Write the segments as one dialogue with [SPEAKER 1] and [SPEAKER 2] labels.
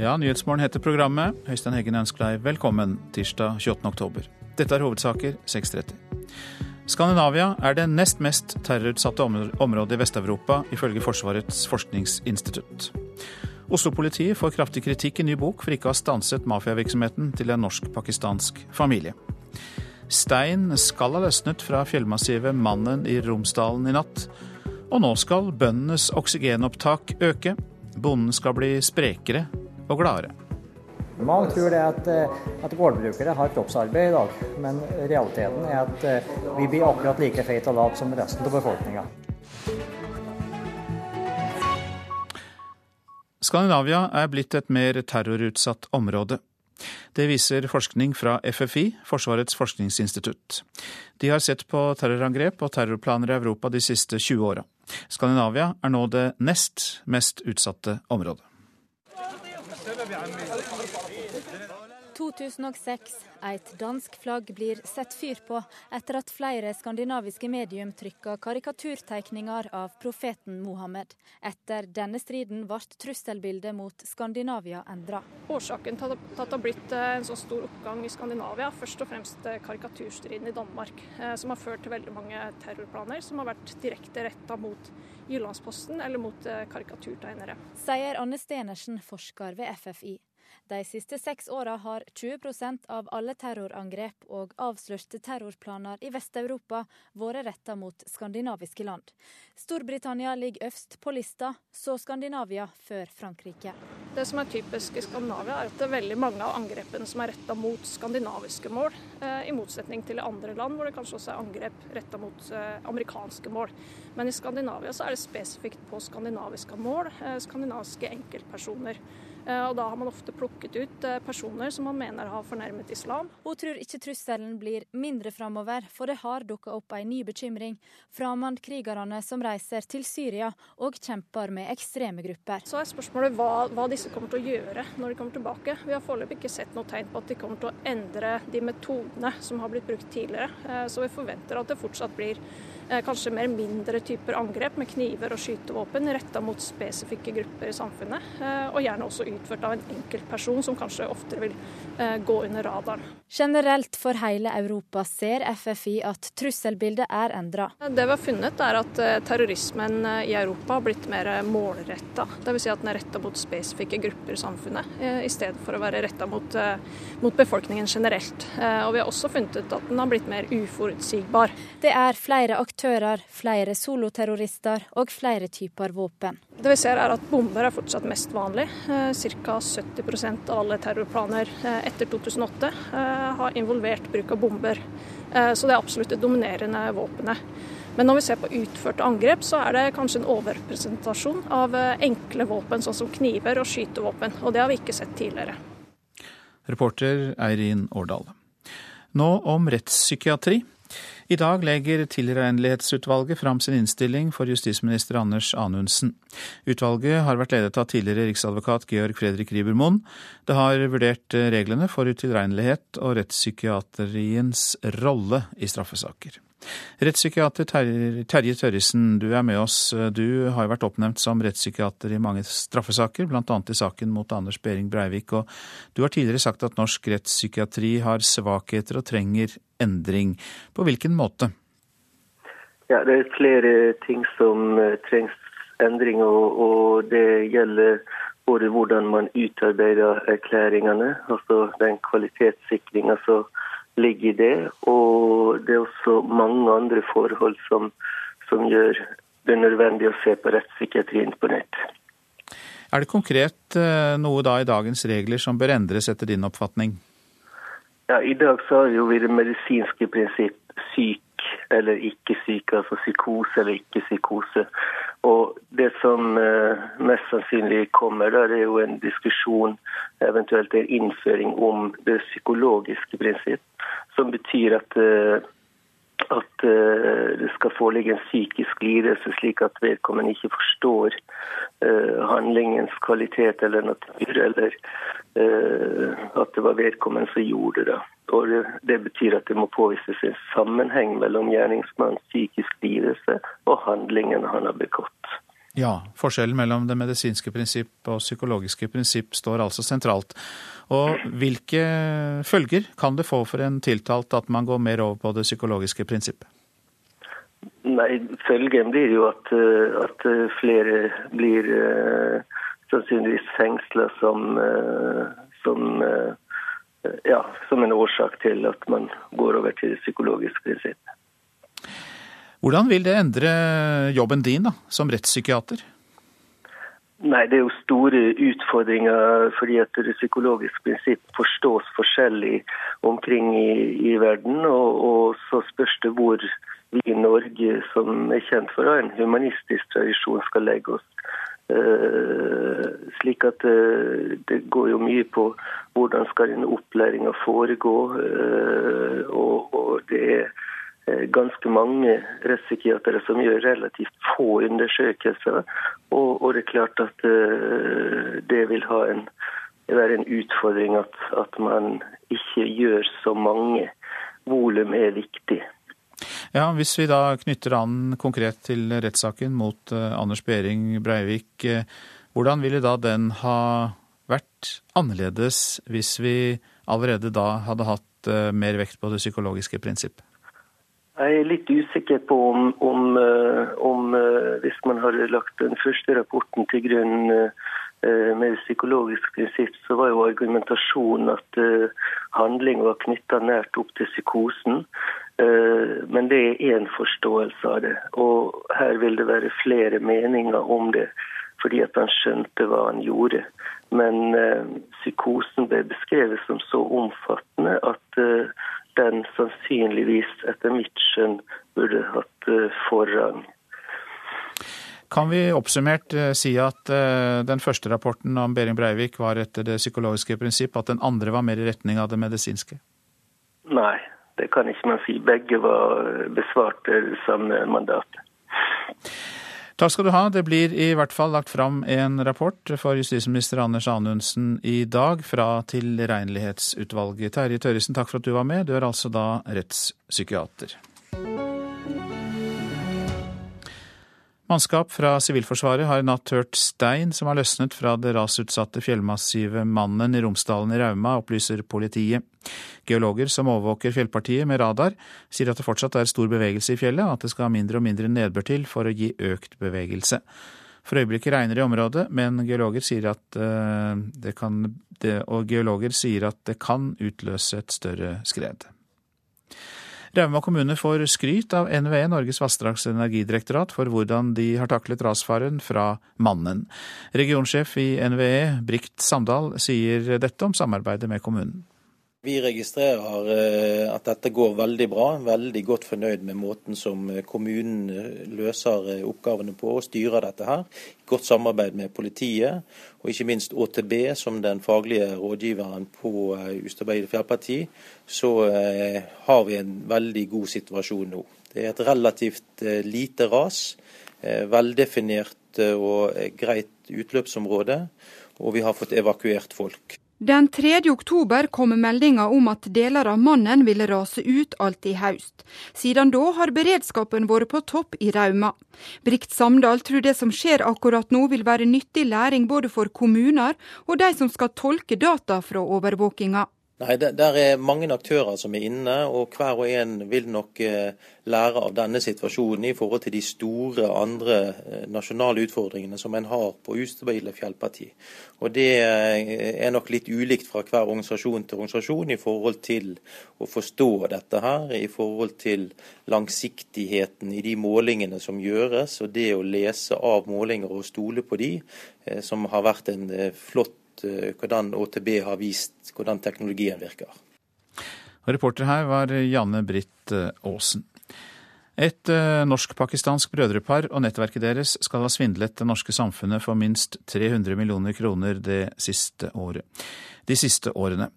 [SPEAKER 1] Ja, Nyhetsmorgen heter programmet. Høystein Heggen ønsker deg velkommen tirsdag 28. oktober. Dette er hovedsaker 6.30. Skandinavia er det nest mest terrorutsatte området i Vest-Europa, ifølge Forsvarets forskningsinstitutt. Oslo-politiet får kraftig kritikk i ny bok for ikke å ha stanset mafiavirksomheten til en norsk-pakistansk familie. Stein skal ha løsnet fra fjellmassivet Mannen i Romsdalen i natt. Og nå skal bøndenes oksygenopptak øke. Bonden skal bli sprekere og gladere.
[SPEAKER 2] Mange tror det at, eh, at gårdbrukere har kroppsarbeid i dag, men realiteten er at eh, vi blir akkurat like feit og late som resten av befolkninga.
[SPEAKER 1] Skandinavia er blitt et mer terrorutsatt område. Det viser forskning fra FFI, Forsvarets forskningsinstitutt. De har sett på terrorangrep og terrorplaner i Europa de siste 20 åra. Skandinavia er nå det nest mest utsatte området.
[SPEAKER 3] يا عمي 2006. Et dansk flagg blir sett fyr på etter at flere skandinaviske medium trykka karikaturtegninger av profeten Mohammed. Etter denne striden ble trusselbildet mot Skandinavia endra.
[SPEAKER 4] Årsaken til at det har blitt eh, en så stor oppgang i Skandinavia, først og fremst eh, karikaturstriden i Danmark, eh, som har ført til veldig mange terrorplaner som har vært direkte retta mot Jyllandsposten eller mot karikaturtegnere.
[SPEAKER 3] Sier Anne Stenersen, forsker ved FFI. De siste seks åra har 20% av alle terrorangrep og avslørte terrorplaner i Vest-Europa vært retta mot skandinaviske land. Storbritannia ligger øverst på lista, så Skandinavia før Frankrike.
[SPEAKER 4] Det som er typisk i Skandinavia, er at det er veldig mange av angrepene som er retta mot skandinaviske mål, eh, i motsetning til andre land hvor det kanskje også er angrep retta mot eh, amerikanske mål. Men i Skandinavia så er det spesifikt på skandinaviske mål, eh, skandinaviske enkeltpersoner. Eh, og da har man ofte plukket ut eh, personer som man mener har fornærmet islam.
[SPEAKER 3] Hun tror ikke trusselen blir mindre framover, for det har dukka opp en ny bekymring. Framandkrigerne som reiser til Syria og kjemper med ekstreme grupper.
[SPEAKER 4] Så er spørsmålet hva, hva, disse kommer til å gjøre når de kommer tilbake. Vi har foreløpig ikke sett noe tegn på at de kommer til å endre de metodene som har blitt brukt tidligere. Eh, så vi forventer at det fortsatt blir kanskje mer mindre typer angrep med kniver og skytevåpen retta mot spesifikke grupper i samfunnet, og gjerne også utført av en enkeltperson, som kanskje oftere vil eh, gå under radaren.
[SPEAKER 3] Generelt for hele Europa ser FFI at trusselbildet er endra.
[SPEAKER 4] Det vi har funnet er at eh, terrorismen eh, i Europa har blitt mer målretta. Dvs. Si at den er retta mot spesifikke grupper i samfunnet, i stedet for å være retta mot, mot, befolkningen generelt. Og vi har også funnet ut at den har blitt mer uforutsigbar.
[SPEAKER 3] Det er flere aktører, flere soloterrorister og flere typer våpen.
[SPEAKER 4] Det vi ser er at bomber er fortsatt mest vanlig. Ca. 70% av alle terrorplaner eh, etter 2008 eh, har involvert bruk av bomber. Eh, så det er absolutt det dominerende våpenet. Men når vi ser på utførte angrep, så er det kanskje en overrepresentasjon av enkle våpen, sånn som kniver og skytevåpen. Og det har vi ikke sett tidligere.
[SPEAKER 1] Reporter Eirin Årdal. Nå om rettspsykiatri. I dag legger Tilregnelighetsutvalget fram sin innstilling for justisminister Anders Anundsen. Utvalget har vært ledet av tidligere riksadvokat Georg Fredrik Ribermoen. Det har vurdert reglene for utilregnelighet og rettspsykiatriens rolle i straffesaker. Rettspsykiater Terje Tørresen, du er med oss. Du har vært oppnevnt som rettspsykiater i mange straffesaker, bl.a. i saken mot Anders Behring Breivik. Og du har tidligere sagt at norsk rettspsykiatri har svakheter og trenger endring. På hvilken måte?
[SPEAKER 5] Ja, Det er flere ting som eh, trengs endring, og, og det gjelder både hvordan man utarbeider erklæringene, altså den kvalitetssikringa som ligger i det. Og det er også mange andre forhold som, som gjør det nødvendig å se på rettspsykiatrien på nett.
[SPEAKER 1] Er det konkret eh, noe da i dagens regler som bør endres etter din oppfatning?
[SPEAKER 5] Ja, I dag så har jo vi det medisinske prinsipp syk eller ikke syk, altså psykose eller ikke psykose. Og Det som eh, mest sannsynlig kommer, det er jo en diskusjon, eventuelt en innføring om det psykologiske prinsipp, som betyr at, eh, at eh, det skal foreligge en psykisk lidelse, slik at vedkommende ikke forstår handlingens kvalitet eller natur, eller at det var vedkommende som gjorde det. Og det, det betyr at det må påvises en sammenheng mellom gjerningsmannens psykisk lidelse og handlingen han har begått.
[SPEAKER 1] Ja, forskjellen mellom det medisinske prinsipp og psykologiske prinsipp står altså sentralt. Og hvilke følger kan det få for en tiltalt at man går mer over på det psykologiske prinsippet?
[SPEAKER 5] Nei, Følgen blir jo at, eh, at flere blir uh, sannsynligvis fengsla som, som, ja, som en årsak til at man går over til det psykologiske prinsippet.
[SPEAKER 1] Hvordan vil det endre jobben din da, som rettspsykiater?
[SPEAKER 5] Nei, Det er jo store utfordringer fordi at det psykologiske prinsipp forstås forskjellig omkring i, i verden. Og, og, så spørs det hvor vi i Norge, som er kjent for å ha en humanistisk tradisjon, skal legge oss. Uh, slik at uh, det går jo mye på hvordan skal denne opplæringa foregå. Uh, og, det er Eh, ganske mange rettspsykiatere som gjør relativt få undersøkelser. Og, og det er klart at det vil en, være en utfordring at, at, man ikke gjør så mange. Volum er viktig.
[SPEAKER 1] Ja, Hvis vi da knytter an konkret til rettssaken mot uh, Anders Behring Breivik, uh, hvordan ville da den ha vært annerledes hvis vi allerede da hadde hatt mer vekt på det psykologiske prinsippet?
[SPEAKER 5] Jeg er litt usikker på om, om, eh, om eh, hvis man hadde lagt den første rapporten til grunn eh, med psykologisk prinsipp, så var jo argumentasjonen at handling var knytta nært opp til psykosen. Men det er én forståelse av det. Og her vil det være flere meninger om det, fordi at han skjønte hva han gjorde. Men psykosen ble beskrevet som så omfattende at den sannsynligvis, etter mitt skjønn, burde hatt eh, forrang.
[SPEAKER 1] Kan vi oppsummert eh, si at eh, den første rapporten om Behring Breivik var etter det psykologiske prinsipp, at den andre var mer i retning av det medisinske?
[SPEAKER 5] Nei, det kan ikke man si. Begge var besvarte samme mandat.
[SPEAKER 1] Takk skal du ha. Det blir i hvert fall lagt fram en rapport for justisminister Anders Anundsen i dag fra Tilregnelighetsutvalget. Terje Tørresen, takk for at du var med. Du er altså da rettspsykiater. Mannskap fra Sivilforsvaret har i natt hørt stein som har løsnet fra det rasutsatte fjellmassivet Mannen i Romsdalen i Rauma, opplyser politiet. Geologer som overvåker fjellpartiet med radar, sier at det fortsatt er stor bevegelse i fjellet, og at det skal ha mindre og mindre nedbør til for å gi økt bevegelse. For øyeblikket regner det i området, men geologer sier at eh, det kan, og geologer sier at det kan utløse et større skred. Rauma kommune får skryt av NVE, Norges vassdrags- og energidirektorat, for hvordan de har taklet rasfaren fra Mannen. Regionsjef i NVE, Brikt Samdal, sier dette om samarbeidet med kommunen.
[SPEAKER 6] Vi registrerer eh, at dette går veldig bra. Veldig godt fornøyd med måten som eh, kommunen eh, løser oppgavene på og styrer dette her. Godt samarbeid med politiet, og ikke minst ÅTB som den faglige rådgiveren på Ustadbeidet fjellparti. Så har vi en veldig god situasjon nå. Det er et relativt lite ras. Veldefinert og greit utløpsområde, og vi har fått evakuert folk.
[SPEAKER 7] Den 3. oktober kom meldinga om at deler av Mannen ville rase ut alt i høst. Siden da har beredskapen vært på topp i Rauma. Brikt Samdal tror det som skjer akkurat nå vil være nyttig læring både for kommuner og de som skal tolke data fra overvåkinga.
[SPEAKER 6] Nei, det, Der er mange aktører som er inne, og hver og en vil nok eh, lære av denne situasjonen i forhold til de store andre eh, nasjonale utfordringene som en har på ustabile fjellparti. Og Det eh, er nok litt ulikt fra hver organisasjon til organisasjon i forhold til å forstå dette her, i forhold til langsiktigheten i de målingene som gjøres, og det å lese av målinger og stole på de, som har vært en flott Eh, hvordan ÅTB har vist hvordan teknologien virker.
[SPEAKER 1] Reporter her var Janne Britt eh, Aasen. Et eh, norsk-pakistansk brødrepar og nettverket deres skal ha svindlet det norske samfunnet for minst 300 millioner kroner det siste året. De siste årene.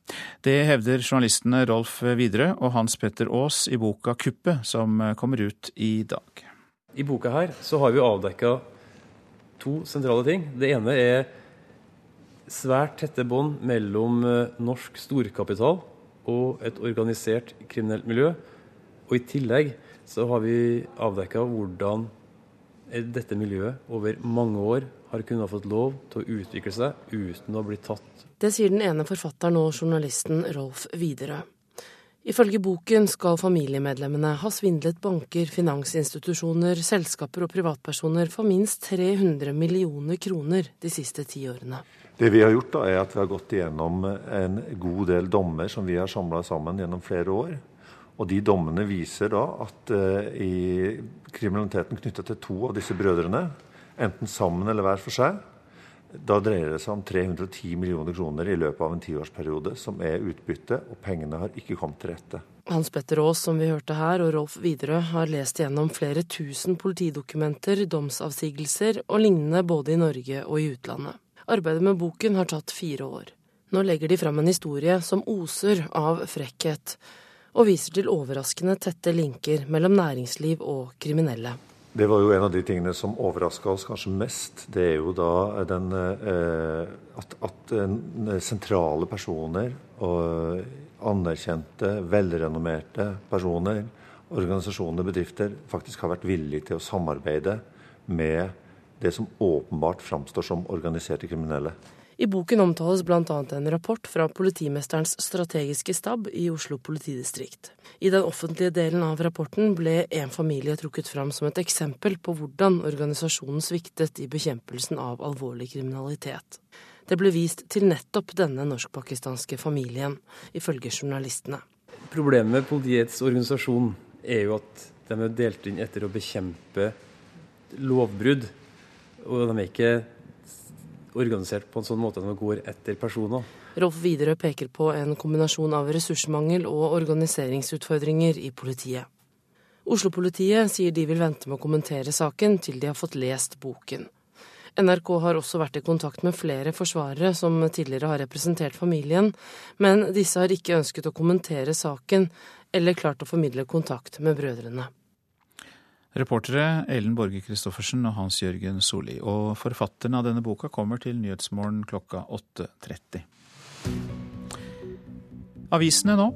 [SPEAKER 1] Det hevder journalistene Rolf Widerøe og Hans Petter Aas i boka 'Kuppet', som kommer ut i dag.
[SPEAKER 8] I boka her så har vi avdekka to sentrale ting. Det ene er svært tette bånd mellom eh, norsk storkapital og et organisert kriminelt miljø. Og i tillegg så har vi avdekka hvordan dette miljøet over mange år har kunnet fått lov til å utvikle seg uten å bli tatt.
[SPEAKER 9] Det sier den ene forfatteren og journalisten Rolf Widerøe. Ifølge boken skal familiemedlemmene ha svindlet banker, finansinstitusjoner, selskaper og privatpersoner for minst 300 millioner kroner de siste ti årene.
[SPEAKER 10] Det vi har gjort, da, er at vi har gått igjennom en god del dommer som vi har samla sammen gjennom flere år. Og de dommene viser da at uh, i kriminaliteten knytta til to av disse brødrene, enten sammen eller hver for seg, da dreier det seg om 310 millioner kroner i løpet av en tiårsperiode, som er utbytte, og pengene har ikke kommet til rette.
[SPEAKER 9] Hans Petter Aas, som vi hørte her, og Rolf Widerøe har lest gjennom flere tusen politidokumenter, domsavsigelser og lignende både i Norge og i utlandet. Arbeidet med boken har tatt fire år. Nå legger de fram en historie som oser av frekkhet, og viser til overraskende tette linker mellom næringsliv og kriminelle.
[SPEAKER 10] Det var jo en av de tingene som overraska oss kanskje mest. Det er jo da den, eh, at, at sentrale personer og anerkjente, velrenommerte personer, organisasjoner, bedrifter, faktisk har vært villige til å samarbeide med det som åpenbart framstår som organiserte kriminelle.
[SPEAKER 9] I boken omtales bl.a. en rapport fra politimesterens strategiske stab i Oslo politidistrikt. I den offentlige delen av rapporten ble en familie trukket fram som et eksempel på hvordan organisasjonen sviktet i bekjempelsen av alvorlig kriminalitet. Det ble vist til nettopp denne norsk-pakistanske familien, ifølge journalistene.
[SPEAKER 8] Problemet med politiets organisasjon er jo at de er delt inn etter å bekjempe lovbrudd. Og de er ikke organisert på en sånn måte at de går etter personer.
[SPEAKER 9] Rolf Widerøe peker på en kombinasjon av ressursmangel og organiseringsutfordringer i politiet. Oslo-politiet sier de vil vente med å kommentere saken til de har fått lest boken. NRK har også vært i kontakt med flere forsvarere som tidligere har representert familien, men disse har ikke ønsket å kommentere saken eller klart å formidle kontakt med brødrene.
[SPEAKER 1] Reportere Ellen Borge Christoffersen og Hans Jørgen Solli. Og forfatteren av denne boka kommer til Nyhetsmorgen klokka 8.30. Avisene nå.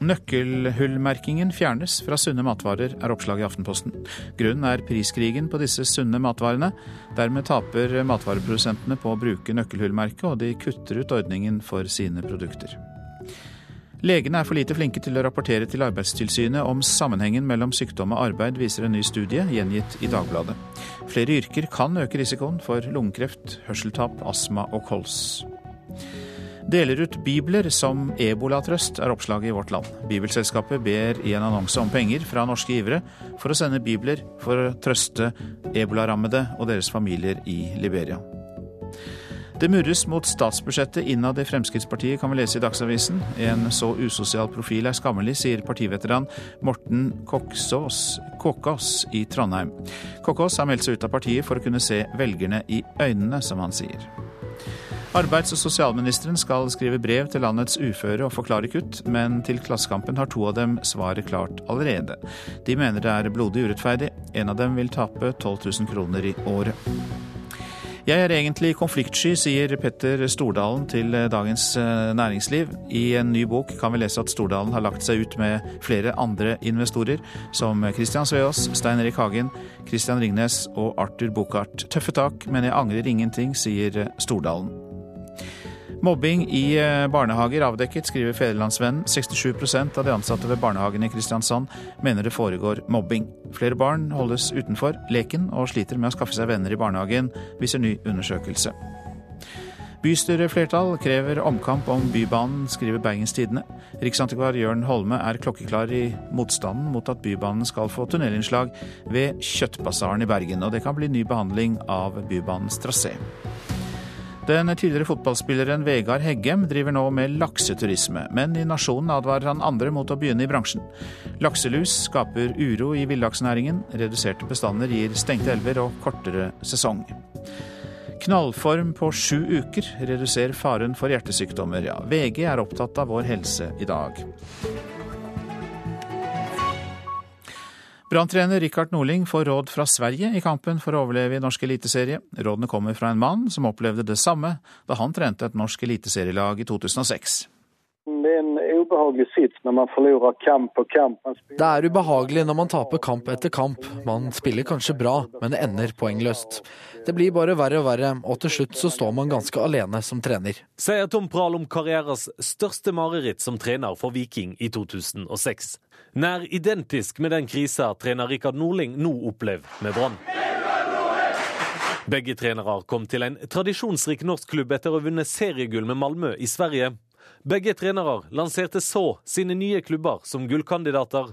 [SPEAKER 1] Nøkkelhullmerkingen fjernes fra sunne matvarer, er oppslaget i Aftenposten. Grunnen er priskrigen på disse sunne matvarene. Dermed taper matvareprodusentene på å bruke nøkkelhullmerket, og de kutter ut ordningen for sine produkter. Legene er for lite flinke til å rapportere til Arbeidstilsynet om sammenhengen mellom sykdom og arbeid, viser en ny studie gjengitt i Dagbladet. Flere yrker kan øke risikoen for lungekreft, hørselstap, astma og kols. Deler ut bibler som ebolatrøst, er oppslaget i Vårt Land. Bibelselskapet ber i en annonse om penger fra norske givere for å sende bibler for å trøste ebolarammede og deres familier i Liberia. Det murres mot statsbudsjettet innad i Fremskrittspartiet, kan vi lese i Dagsavisen. En så usosial profil er skammelig, sier partiveteran Morten Kåkås i Trondheim. Kåkås har meldt seg ut av partiet for å kunne se velgerne i øynene, som han sier. Arbeids- og sosialministeren skal skrive brev til landets uføre og forklare kutt, men til Klassekampen har to av dem svaret klart allerede. De mener det er blodig urettferdig. En av dem vil tape 12 000 kroner i året. Jeg er egentlig konfliktsky, sier Petter Stordalen til eh, Dagens eh, Næringsliv. I en ny bok kan vi lese at Stordalen har lagt seg ut med flere andre investorer, som Christian Sveås, Stein Erik Hagen, Christian Ringnes og Arthur Buchardt. Tøffe tak, men jeg angrer ingenting, sier Stordalen. Mobbing i eh, barnehager avdekket, skriver Federlandsvennen. 67% av de ansatte ved barnehagen i Kristiansand mener det foregår mobbing. Flere barn holdes utenfor leken og sliter med å skaffe seg venner i barnehagen, viser ny undersøkelse. Bystyreflertall krever omkamp om Bybanen, skriver Bergens Tidende. Riksantikvar Jørn Holme er klokkeklar i motstanden mot at Bybanen skal få tunnelinnslag ved Kjøttbasaren i Bergen, og det kan bli ny behandling av Bybanens trasé. Den tidligere fotballspilleren Vegard Heggem driver nå med lakseturisme, men i Nasjonen advarer han andre mot å begynne i bransjen. Lakselus skaper uro i villaksnæringen, reduserte bestander gir stengte elver og kortere sesong. Knallform på sju uker reduserer faren for hjertesykdommer. Ja, VG er opptatt av vår helse i dag. Branntrener Rikard Norling får råd fra Sverige i kampen for å overleve i norsk eliteserie. Rådene kommer fra en mann som opplevde det samme da han trente et norsk eliteserielag i 2006.
[SPEAKER 11] Det er en ubehagelig sits når man forlorer kamp på kamp.
[SPEAKER 12] Det er ubehagelig når man taper kamp etter kamp. Man spiller kanskje bra, men det ender poengløst. Det blir bare verre og verre, og til slutt så står man ganske alene som trener.
[SPEAKER 13] Sier Tom Prahl om karrieras største mareritt som trener for Viking i 2006. Nær identisk med den krisa trener Rikard Norling nå opplever med Brann. Begge trenere kom til en tradisjonsrik norsk klubb etter å ha vunnet seriegull med Malmö i Sverige. Begge trenere lanserte så sine nye klubber som gullkandidater.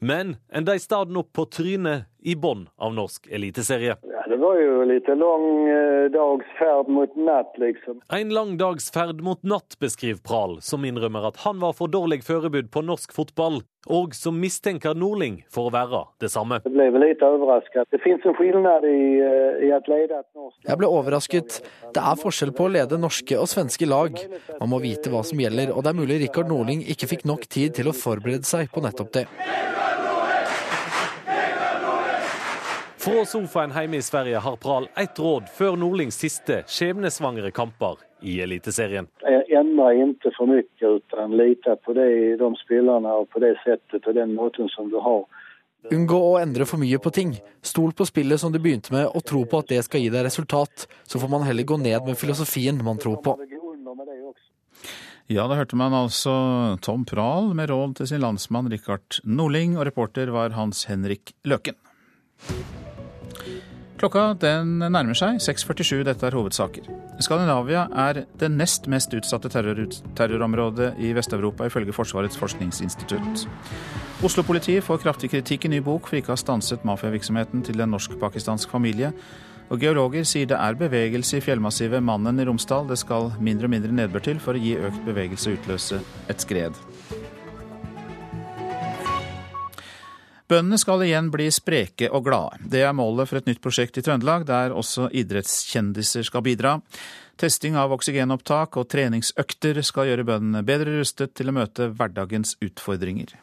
[SPEAKER 13] Men en de staden opp på trynet i bånn av norsk eliteserie.
[SPEAKER 11] Ja, det var jo litt lang eh, dags ferd mot natt, liksom.
[SPEAKER 13] En lang dags ferd mot natt, beskriver Pral, som innrømmer at han var for dårlig forberedt på norsk fotball, og som mistenker Norling for å være det samme.
[SPEAKER 11] Jeg ble vel litt overrasket. Det finnes en forskjell i, eh, i å lede et norsk
[SPEAKER 12] Jeg ble overrasket. Det er forskjell på å lede norske og svenske lag. Man må vite hva som gjelder, og det er mulig Rikard Norling ikke fikk nok tid til å forberede seg på nettopp det.
[SPEAKER 13] Fra sofaen hjemme i Sverige har Pral ett råd før Nordlings siste skjebnesvangre kamper i Eliteserien.
[SPEAKER 11] Endre ikke for mye, utan lite på det, de spillerne og på det settet og den måten som du har.
[SPEAKER 12] Unngå å endre for mye på ting. Stol på spillet som du begynte med, og tro på at det skal gi deg resultat. Så får man heller gå ned med filosofien man tror på.
[SPEAKER 1] Ja, da hørte man altså Tom Prahl med råd til sin landsmann Rikard Norling, og reporter var Hans Henrik Løken. Klokka den nærmer seg 6.47, dette er hovedsaker. Skandinavia er det nest mest utsatte terror terrorområdet i Vest-Europa, ifølge Forsvarets forskningsinstitutt. Oslo-politiet får kraftig kritikk i ny bok for ikke å ha stanset mafiavirksomheten til en norsk-pakistansk familie. Og geologer sier det er bevegelse i fjellmassivet Mannen i Romsdal. Det skal mindre og mindre nedbør til for å gi økt bevegelse og utløse et skred. Bøndene skal igjen bli spreke og glade. Det er målet for et nytt prosjekt i Trøndelag, der også idrettskjendiser skal bidra. Testing av oksygenopptak og treningsøkter skal gjøre bøndene bedre rustet til å møte hverdagens utfordringer.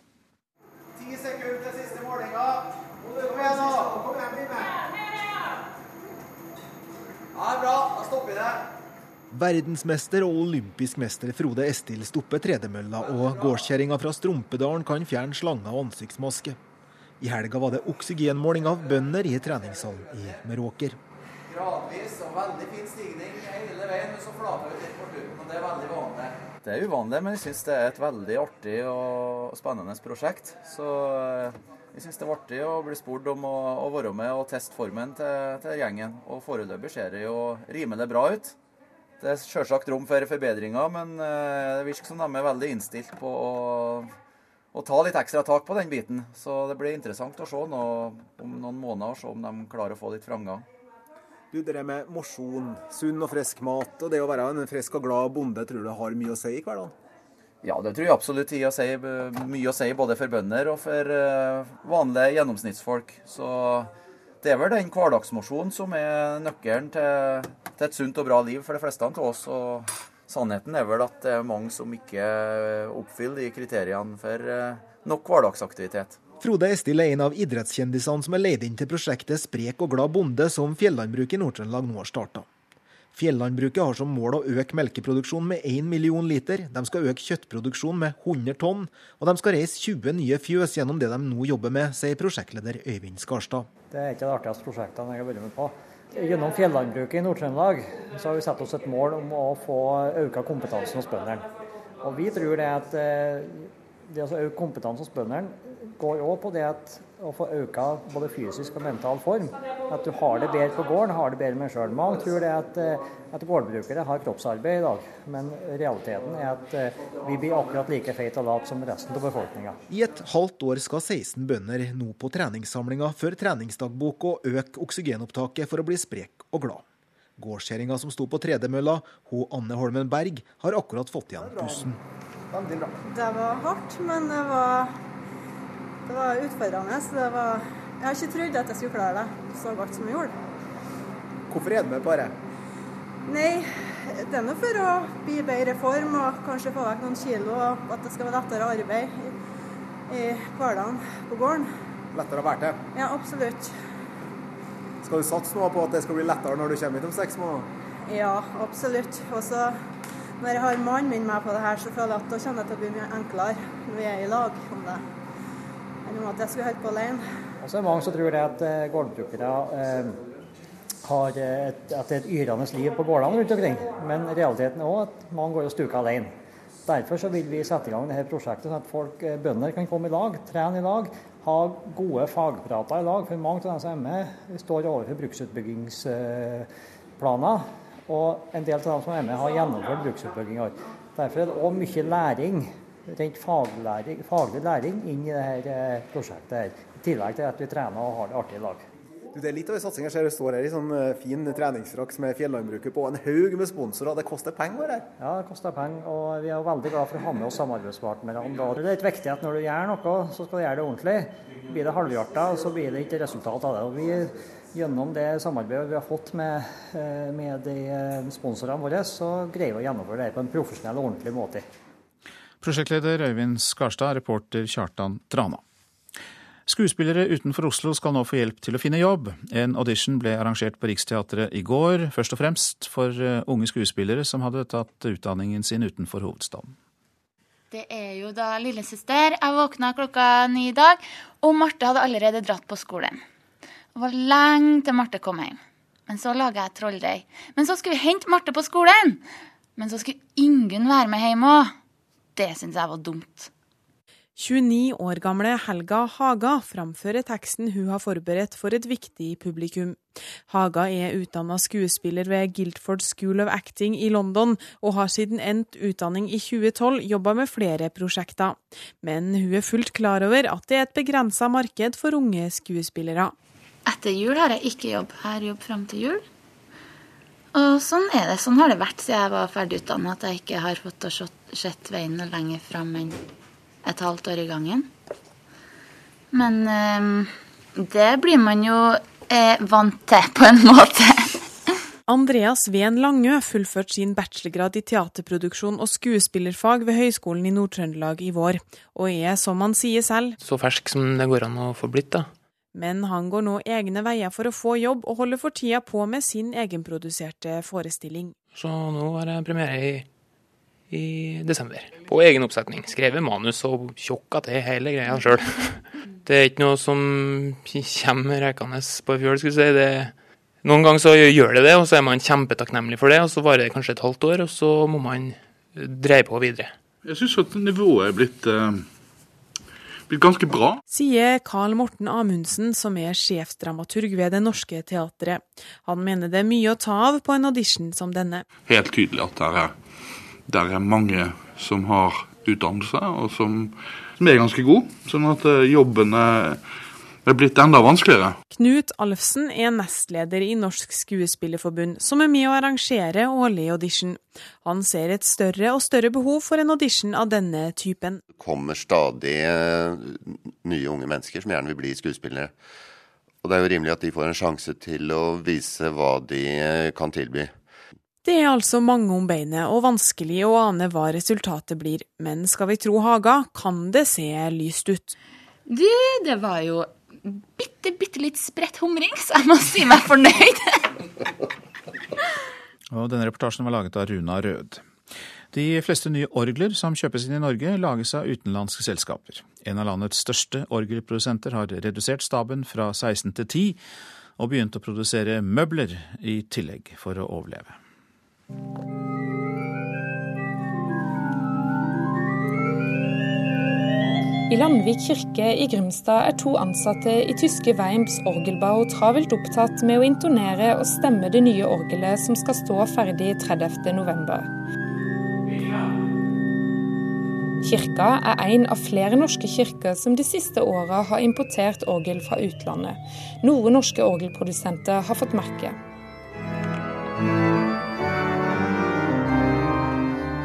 [SPEAKER 14] Verdensmester og olympisk mester Frode Estil stopper tredemølla, og gårdskjerringa fra Strumpedalen kan fjerne slanger og ansiktsmaske. I helga var det oksygenmåling av bønder i treningshallen i Meråker.
[SPEAKER 15] Gradvis og veldig fin stigning hele veien, men så flater vi litt på slutten. og Det er veldig vanlig.
[SPEAKER 16] Det er uvanlig, men jeg syns det er et veldig artig og spennende prosjekt. Så eh, jeg syns det var artig å bli spurt om å, å være med og teste formen til, til gjengen. Og foreløpig ser det jo rimelig bra ut. Det er selvsagt rom for forbedringer, men eh, det virker som de er veldig innstilt på å å ta litt ekstra tak på den biten. Så det blir interessant å se nå, om noen måneder se om de klarer å få litt framgang.
[SPEAKER 14] Du, Det med mosjon, sunn og frisk mat og det å være en frisk og glad bonde, tror du har mye å si i hverdagen?
[SPEAKER 16] Ja, det tror jeg absolutt har si, mye å si både for bønder og for uh, vanlige gjennomsnittsfolk. Så det er vel den hverdagsmosjonen som er nøkkelen til, til, et sunt og bra liv for de fleste av oss. og Sannheten er vel at det er mange som ikke oppfyller de kriteriene for eh, nok hverdagsaktivitet.
[SPEAKER 14] Frode Estil er en av idrettskjendisene som er leid inn til prosjektet Sprek og glad bonde, som Fjellandbruket i Nord-Trøndelag nå har starta. Fjellandbruket har som mål å øke melkeproduksjonen med 1 million liter. De skal øke kjøttproduksjonen med 100 tonn, og de skal reise 20 nye fjøs gjennom det de nå jobber med, sier prosjektleder Øyvind Skarstad.
[SPEAKER 2] Det er ikke det artigste prosjektet jeg har vært med på. Gjennom fjellandbruket i Nord-Trøndelag så har vi satt oss et mål om å få økt kompetansen hos bøndene. Og vi tror det at eh, det å øke kompetansen hos bøndene går òg på det at å få økt både fysisk og mental form. At du har det bedre på gården, har det bedre med sjøl. Mange tror det at, eh, at gårdbrukere har kroppsarbeid i dag, men realiteten er at eh, vi blir akkurat like feite og late som resten av befolkninga.
[SPEAKER 14] I et halvt år skal 16 bønder nå på treningssamlinga før treningsdagbok og øke oksygenopptaket for å bli sprek og glad. Gårdskjerringa som sto på tredemølla, hun Anne Holmen Berg, har akkurat fått igjen pusten.
[SPEAKER 17] Det var hardt, men det var det var utfordrende. Det var, jeg har ikke trodd at jeg skulle klare det så godt som jeg gjorde.
[SPEAKER 14] Hvorfor er du med på det?
[SPEAKER 17] Nei, det er nå for å bli i bedre form og kanskje få vekk noen kilo. Og at det skal være lettere arbeid i, i hverdagen på gården.
[SPEAKER 14] Lettere å være til?
[SPEAKER 17] Ja, absolutt.
[SPEAKER 14] Skal du satse noe på at det skal bli lettere når du kommer hit om seks måneder?
[SPEAKER 17] Ja, absolutt. Og så når jeg har mannen min med på det her, så føler jeg at da kommer det til å bli mye enklere når vi er i lag om det, om at jeg skulle holde på alene.
[SPEAKER 2] Og så er det mange som tror det at eh, gårdbrukere eh, har et, at det er et yrende liv på gårdene rundt omkring. Men realiteten er òg at mange går og stuker alene. Derfor så vil vi sette i gang dette prosjektet, sånn at folk, eh, bønder kan komme i lag, trene i lag, ha gode fagprater i lag. For mange av dem som er med, står overfor bruksutbyggingsplaner. Og en del av dem som er med, har gjennomført bruksutbygginger. Derfor er det òg mye læring, rent faglæring, faglig læring inn i dette eh, prosjektet. her. I tillegg til at vi trener og har det artig i lag.
[SPEAKER 18] Du, det er litt av en satsing. Jeg ser du står her i sånn eh, fin treningsdrakt med fjellandbruket på. En haug med sponsorer. Det koster penger? det?
[SPEAKER 2] Ja, det koster penger. Og vi er veldig glad for å ha med oss samarbeidspartnerne. Det er litt viktig at når du gjør noe, så skal du gjøre det ordentlig. Blir det halvhjerta, så blir det ikke resultat av det. Og vi, gjennom det samarbeidet vi har fått med, eh, med de sponsorene våre, så greier vi å gjennomføre det på en profesjonell og ordentlig måte.
[SPEAKER 1] Prosjektleder Øyvind Skarstad, reporter Kjartan Trana. Skuespillere utenfor Oslo skal nå få hjelp til å finne jobb. En audition ble arrangert på Riksteatret i går, først og fremst for eh, unge skuespillere som hadde tatt utdanningen sin utenfor hovedstaden.
[SPEAKER 19] Det er jo da lillesøster. Jeg våkna klokka ni i dag, og Marte hadde allerede dratt på skolen. Det var lenge til Marte kom hjem. Men så laga jeg trolldeig. Men så skulle vi hente Marte på skolen! Men så skulle Ingunn være med hjem òg. Det syns jeg var dumt.
[SPEAKER 20] 29 år gamle Helga Haga framfører teksten hun har forberedt for et viktig publikum. Haga er utdanna skuespiller ved Guildford School of Acting i London, og har siden endt utdanning i 2012 jobba med flere prosjekter. Men hun er fullt klar over at det er et begrensa marked for unge skuespillere.
[SPEAKER 19] Etter jul har jeg ikke jobb. Jeg har jobb fram til jul. Og sånn er det. Sånn har det vært siden jeg var ferdig utdanna, at jeg ikke har fått sett veien noe lenger fram enn et halvt år i gangen. Men eh, det blir man jo eh, vant til, på en måte.
[SPEAKER 20] Andreas Ven Langø fullførte sin bachelorgrad i teaterproduksjon og skuespillerfag ved Høgskolen i Nord-Trøndelag i vår, og er, som han sier selv,
[SPEAKER 21] Så fersk som det går an å få blitt, da.
[SPEAKER 20] Men han går nå egne veier for å få jobb, og holder for tida på med sin egenproduserte forestilling.
[SPEAKER 21] Så nå har jeg premiere i, i desember. På egen oppsetning. Skrevet manus og tjokka til hele greia sjøl. Det er ikke noe som kommer rekende på fjøl, skulle jeg si. Det, noen ganger så gjør det det, og så er man kjempetakknemlig for det. Og så varer det kanskje et halvt år, og så må man dreie på videre.
[SPEAKER 22] Jeg syns at nivået er blitt eh blitt ganske bra.
[SPEAKER 20] Sier Carl Morten Amundsen, som er sjefdramaturg ved Det Norske Teatret. Han mener det er mye å ta av på en audition som denne.
[SPEAKER 22] Helt tydelig at der er, der er mange som har utdannelse, og som, som er ganske gode. Sånn at jobben er, er blitt enda vanskeligere.
[SPEAKER 20] Knut Alfsen er nestleder i Norsk Skuespillerforbund, som er med å arrangere årlig audition. Han ser et større og større behov for en audition av denne typen.
[SPEAKER 23] Det kommer stadig nye unge mennesker som gjerne vil bli skuespillere. Og det er jo rimelig at de får en sjanse til å vise hva de kan tilby.
[SPEAKER 20] Det er altså mange om beinet og vanskelig å ane hva resultatet blir, men skal vi tro Haga, kan det se lyst ut.
[SPEAKER 19] Det, det var jo bitte, bitte litt spredt humring, så jeg må si meg fornøyd.
[SPEAKER 1] og denne reportasjen var laget av Runa Rød. De fleste nye orgler som kjøpes inn i Norge, lages av utenlandske selskaper. En av landets største orgelprodusenter har redusert staben fra 16 til 10, og begynt å produsere møbler i tillegg for å overleve.
[SPEAKER 24] I Landvik kirke i Grimstad er to ansatte i tyske Weims orgelbau travelt opptatt med å intonere og stemme det nye orgelet som skal stå ferdig 30.11. Kirka er en av flere norske kirker som de siste åra har importert orgel fra utlandet, Noen norske orgelprodusenter har fått merke.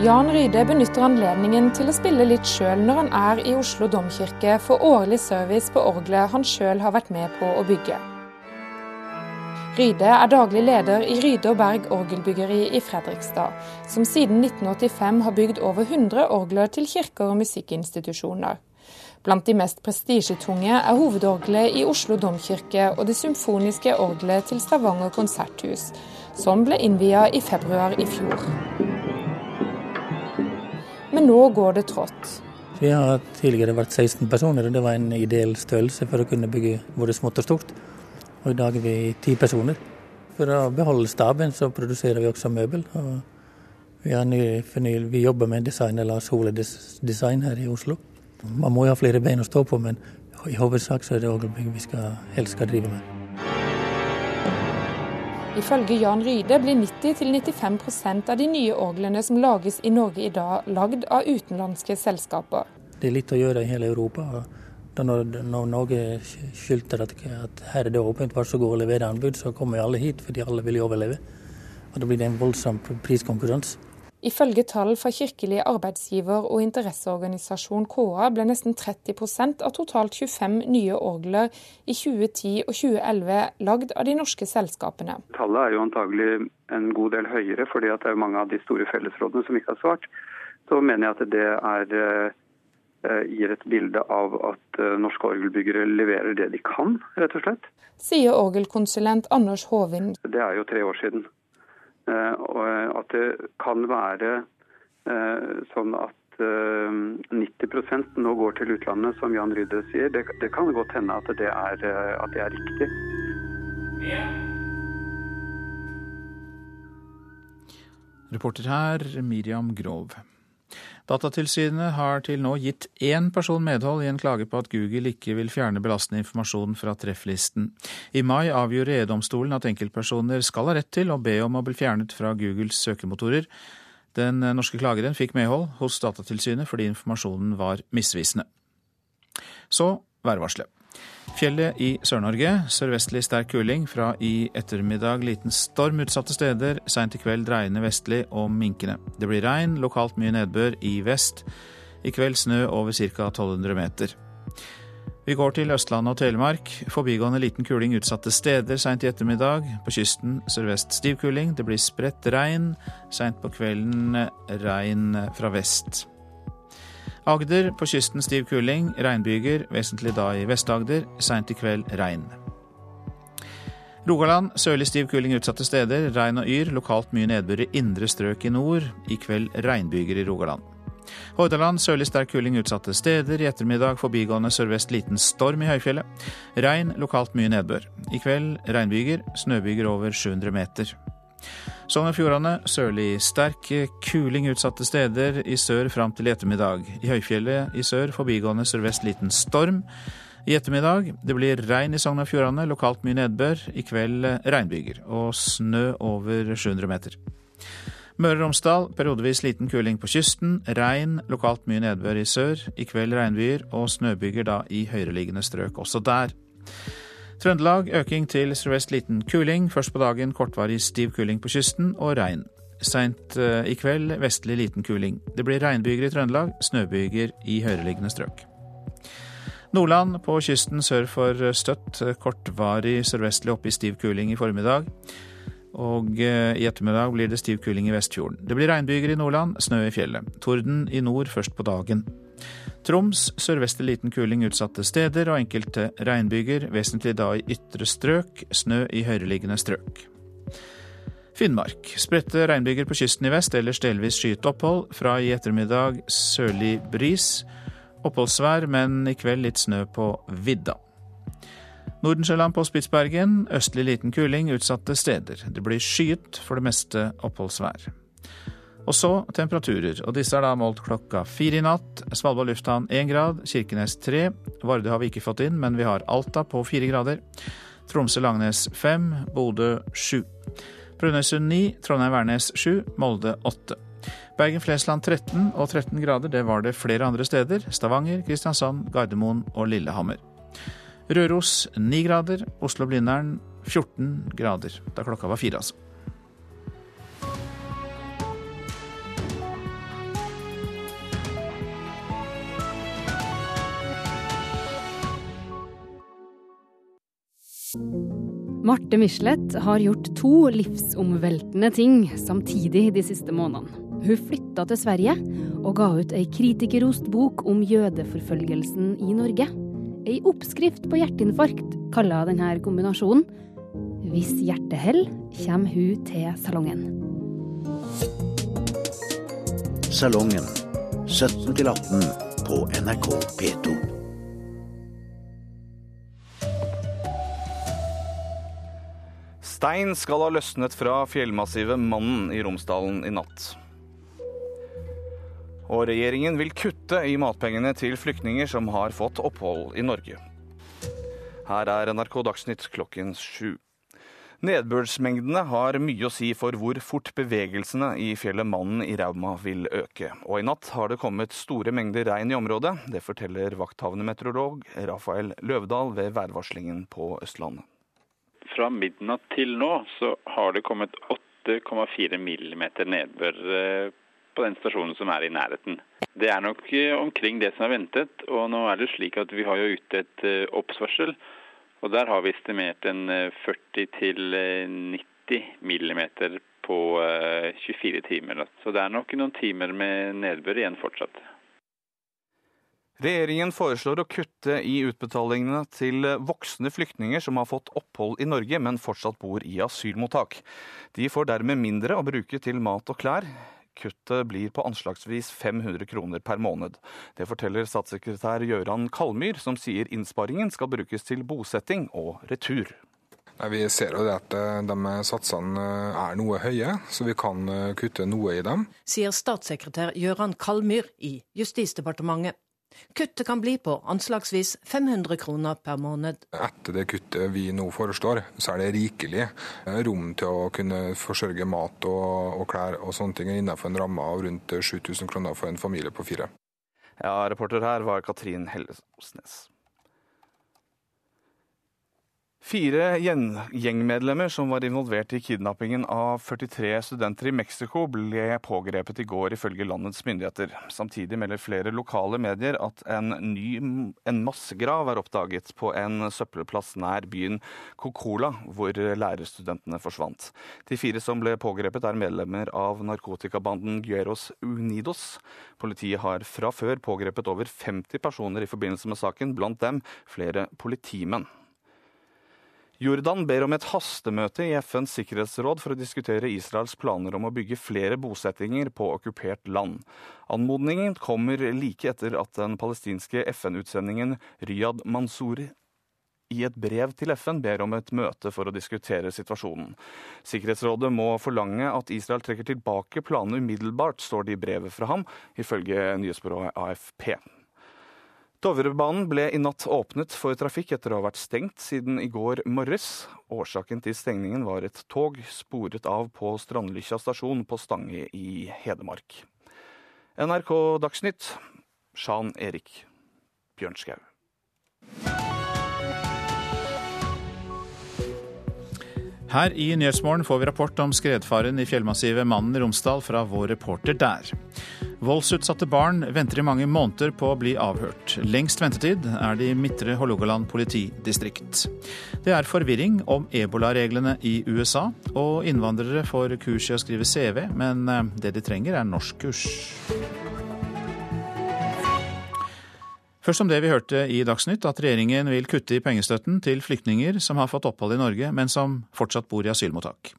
[SPEAKER 24] Jan Ryde benytter anledningen til å spille litt sjøl når han er i Oslo domkirke for årlig service på orgelet han sjøl har vært med på å bygge. Ryde er daglig leder i Ryde og Berg orgelbyggeri i Fredrikstad, som siden 1985 har bygd over 100 orgler til kirker og musikkinstitusjoner. Blant de mest prestisjetunge er hovedorgelet i Oslo domkirke og det symfoniske orgelet til Stavanger konserthus, som ble innvia i februar i fjor. Men nå går det trått.
[SPEAKER 25] Vi har tidligere vært 16 personer, og det var en ideell størrelse for å kunne bygge både smått og stort. Og i dag er vi ti personer. For å beholde staben så produserer vi også møbel. og vi, ny, vi jobber med designer Lars Hole Design her i Oslo. Man må jo ha flere bein å stå på, men i hovedsak så er det orgelbygg vi skal, helst skal drive med.
[SPEAKER 24] Ifølge Jan Ryde blir 90-95% av de nye orglene som lages i Norge i dag, lagd av utenlandske selskaper.
[SPEAKER 25] Det er litt å gjøre i hele Europa. Når, når Norge skylder at, at, her er det åpent, vær så god og levere anbud, så kommer alle hit fordi alle vil overleve. Og Da blir det en voldsom priskonkurranse.
[SPEAKER 24] Ifølge tall fra kirkelig arbeidsgiver- og interesseorganisasjon KA ble nesten 30% av totalt 25 nye orgler i 2010 og 2011 lagd av de norske selskapene.
[SPEAKER 26] Tallet er jo antagelig en god del høyere, fordi det er mange av de store fellesrådene som ikke har svart. Så mener jeg at det er, eh, gir et bilde av at eh, norske orgelbyggere leverer det de kan, rett og slett.
[SPEAKER 24] Sier orgelkonsulent Anders Håvind.
[SPEAKER 26] Det er jo tre år siden. Eh, og at det kan være eh, sånn at 90 eh, nå går til utlandet, som Jan Rydde sier. Det, det kan godt hende at det er, at det er riktig.
[SPEAKER 1] Reporter her, Miriam Grov. Datatilsynet har til nå gitt én person medhold i en klage på at Google ikke vil fjerne belastende informasjon fra trefflisten. I mai avgjorde EU-domstolen at enkeltpersoner skal ha rett til å be om å bli fjernet fra Googles søkemotorer. Den norske klageren fikk medhold hos Datatilsynet fordi informasjonen var misvisende. Så værvarselet. Fjellet i Sør-Norge. Sørvestlig sterk kuling. Fra i ettermiddag liten storm utsatte steder. Seint i kveld dreiende vestlig og minkende. Det blir regn, lokalt mye nedbør i vest. I kveld snø over ca. 1200 meter. Vi går til Østlandet og Telemark. Forbigående liten kuling utsatte steder seint i ettermiddag. På kysten sørvest stiv kuling. Det blir spredt regn. Seint på kvelden regn fra vest. Agder på kysten stiv kuling, regnbyger, vesentlig da i Vest-Agder. Seint i kveld regn. Rogaland sørlig stiv kuling utsatte steder. Regn og yr. Lokalt mye nedbør i indre strøk i nord. I kveld regnbyger i Rogaland. Hordaland sørlig sterk kuling utsatte steder. I ettermiddag forbigående sørvest liten storm i høyfjellet. Regn, lokalt mye nedbør. I kveld regnbyger. Snøbyger over 700 meter. Sogn og Fjordane sørlig sterk kuling utsatte steder i sør fram til i ettermiddag. I høyfjellet i sør forbigående sørvest liten storm. I ettermiddag det blir regn i Sogn og Fjordane, lokalt mye nedbør. I kveld regnbyger og snø over 700 meter. Møre og Romsdal periodevis liten kuling på kysten. Regn, lokalt mye nedbør i sør. I kveld regnbyger og snøbyger da i høyereliggende strøk også der. Trøndelag øking til sørvest liten kuling. Først på dagen kortvarig stiv kuling på kysten og regn. Seint eh, i kveld vestlig liten kuling. Det blir regnbyger i Trøndelag, snøbyger i høyereliggende strøk. Nordland på kysten sør for Støtt kortvarig sørvestlig opp i stiv kuling i formiddag. Og eh, i ettermiddag blir det stiv kuling i Vestfjorden. Det blir regnbyger i Nordland, snø i fjellet. Torden i nord først på dagen. Troms sørvestlig liten kuling utsatte steder og enkelte regnbyger, vesentlig da i ytre strøk, snø i høyereliggende strøk. Finnmark. Spredte regnbyger på kysten i vest, ellers delvis skyet opphold. Fra i ettermiddag sørlig bris. Oppholdsvær, men i kveld litt snø på vidda. Nordensjøland på Spitsbergen. Østlig liten kuling utsatte steder. Det blir skyet, for det meste oppholdsvær. Og så temperaturer, og disse er da målt klokka fire i natt. Svalbard lufthavn én grad, Kirkenes tre. Vardø har vi ikke fått inn, men vi har Alta på fire grader. Tromsø-Langnes fem, Bodø sju. Brønnøysund ni, Trondheim-Værnes sju, Molde åtte. Bergen-Flesland 13 og 13 grader, det var det flere andre steder. Stavanger, Kristiansand, Gardermoen og Lillehammer. Røros 9 grader, Oslo-Blindern 14 grader. Da klokka var fire, altså.
[SPEAKER 27] Marte Michelet har gjort to livsomveltende ting samtidig de siste månedene. Hun flytta til Sverige og ga ut ei kritikerrost bok om jødeforfølgelsen i Norge. Ei oppskrift på hjerteinfarkt kaller denne kombinasjonen. Hvis hjertet holder, kommer hun til salongen.
[SPEAKER 28] Salongen
[SPEAKER 22] 17 18 på NRK P2.
[SPEAKER 29] Stein skal ha løsnet fra fjellmassivet Mannen i Romsdalen i natt. Og regjeringen vil kutte i matpengene til flyktninger som har fått opphold i Norge. Her er NRK Dagsnytt klokken sju. Nedbørsmengdene har mye å si for hvor fort bevegelsene i fjellet Mannen i Rauma vil øke. Og i natt har det kommet store mengder regn i området. Det forteller vakthavende meteorolog Rafael Løvdahl ved værvarslingen på Østlandet.
[SPEAKER 30] Fra midnatt til nå så har det kommet 8,4 millimeter nedbør eh, på den stasjonen som er i nærheten. Det er nok eh, omkring det som er ventet. Og nå er det slik at vi har jo ute et oppsvarsel. Og der har vi estimert en 40 90 millimeter på 24 timer. Så det er nok noen timer med nedbør igjen fortsatt.
[SPEAKER 29] Regjeringen foreslår å kutte i utbetalingene til voksne flyktninger som har fått opphold i Norge, men fortsatt bor i asylmottak. De får dermed mindre å bruke til mat og klær. Kuttet blir på anslagsvis 500 kroner per måned. Det forteller statssekretær Gøran Kalmyr, som sier innsparingen skal brukes til bosetting og retur.
[SPEAKER 31] Vi ser jo det at eh, de satsene er noe høye, så vi kan eh, kutte noe i dem.
[SPEAKER 32] Sier statssekretær Gøran Kalmyr i Justisdepartementet. Kuttet kan bli på anslagsvis 500 kroner per måned.
[SPEAKER 31] Etter det kuttet vi nå foreslår, så er det rikelig rom til å kunne forsørge mat og, og klær og sånne ting innenfor en ramme av rundt 7000 kroner for en familie på fire.
[SPEAKER 29] Ja, reporter her var Katrin Hellesnes. Fire gjengmedlemmer som var involvert i kidnappingen av 43 studenter i Mexico, ble pågrepet i går, ifølge landets myndigheter. Samtidig melder flere lokale medier at en ny en massegrav er oppdaget på en søppelplass nær byen Cocola, hvor lærerstudentene forsvant. De fire som ble pågrepet, er medlemmer av narkotikabanden Gueros Unidos. Politiet har fra før pågrepet over 50 personer i forbindelse med saken, blant dem flere politimenn. Jordan ber om et hastemøte i FNs sikkerhetsråd for å diskutere Israels planer om å bygge flere bosettinger på okkupert land. Anmodningen kommer like etter at den palestinske FN-utsendingen Riyad Mansouri i et brev til FN ber om et møte for å diskutere situasjonen. Sikkerhetsrådet må forlange at Israel trekker tilbake planene umiddelbart, står det i brevet fra ham, ifølge nyhetsbyrået AFP. Dovrebanen ble i natt åpnet for trafikk etter å ha vært stengt siden i går morges. Årsaken til stengningen var et tog sporet av på Strandlykkja stasjon på Stange i Hedmark. NRK Dagsnytt, Sjan Erik Bjørnskau.
[SPEAKER 1] Her i Nyhetsmorgen får vi rapport om skredfaren i fjellmassivet Mannen i Romsdal fra vår reporter der. Voldsutsatte barn venter i mange måneder på å bli avhørt. Lengst ventetid er det i Midtre Hålogaland politidistrikt. Det er forvirring om ebolareglene i USA, og innvandrere får kurs i å skrive CV, men eh, det de trenger er norskkurs. Først om det vi hørte i Dagsnytt, at regjeringen vil kutte i pengestøtten til flyktninger som har fått opphold i Norge, men som fortsatt bor i asylmottak.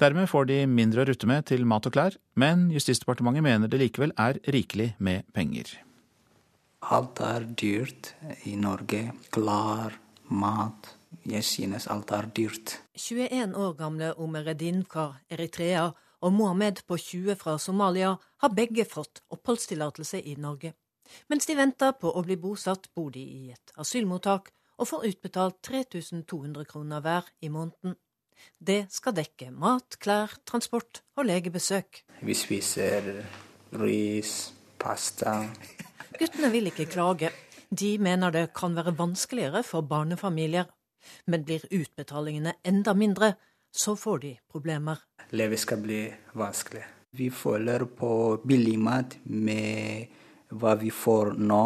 [SPEAKER 1] Dermed får de mindre å rutte med til mat og klær, men Justisdepartementet mener det likevel er rikelig med penger.
[SPEAKER 33] Alt er dyrt i Norge. Klær, mat. Jeg synes alt er dyrt.
[SPEAKER 32] 21 år gamle Omeredin fra Eritrea og Mohammed på 20 fra Somalia har begge fått oppholdstillatelse i Norge. Mens de venter på å bli bosatt, bor de i et asylmottak og får utbetalt 3200 kroner hver i måneden. Det skal dekke mat, klær, transport og legebesøk.
[SPEAKER 33] Vi spiser ris, pasta.
[SPEAKER 32] Guttene vil ikke klage. De mener det kan være vanskeligere for barnefamilier. Men blir utbetalingene enda mindre, så får de problemer.
[SPEAKER 33] Livet skal bli vanskelig. Vi føler på billig mat med hva vi får nå.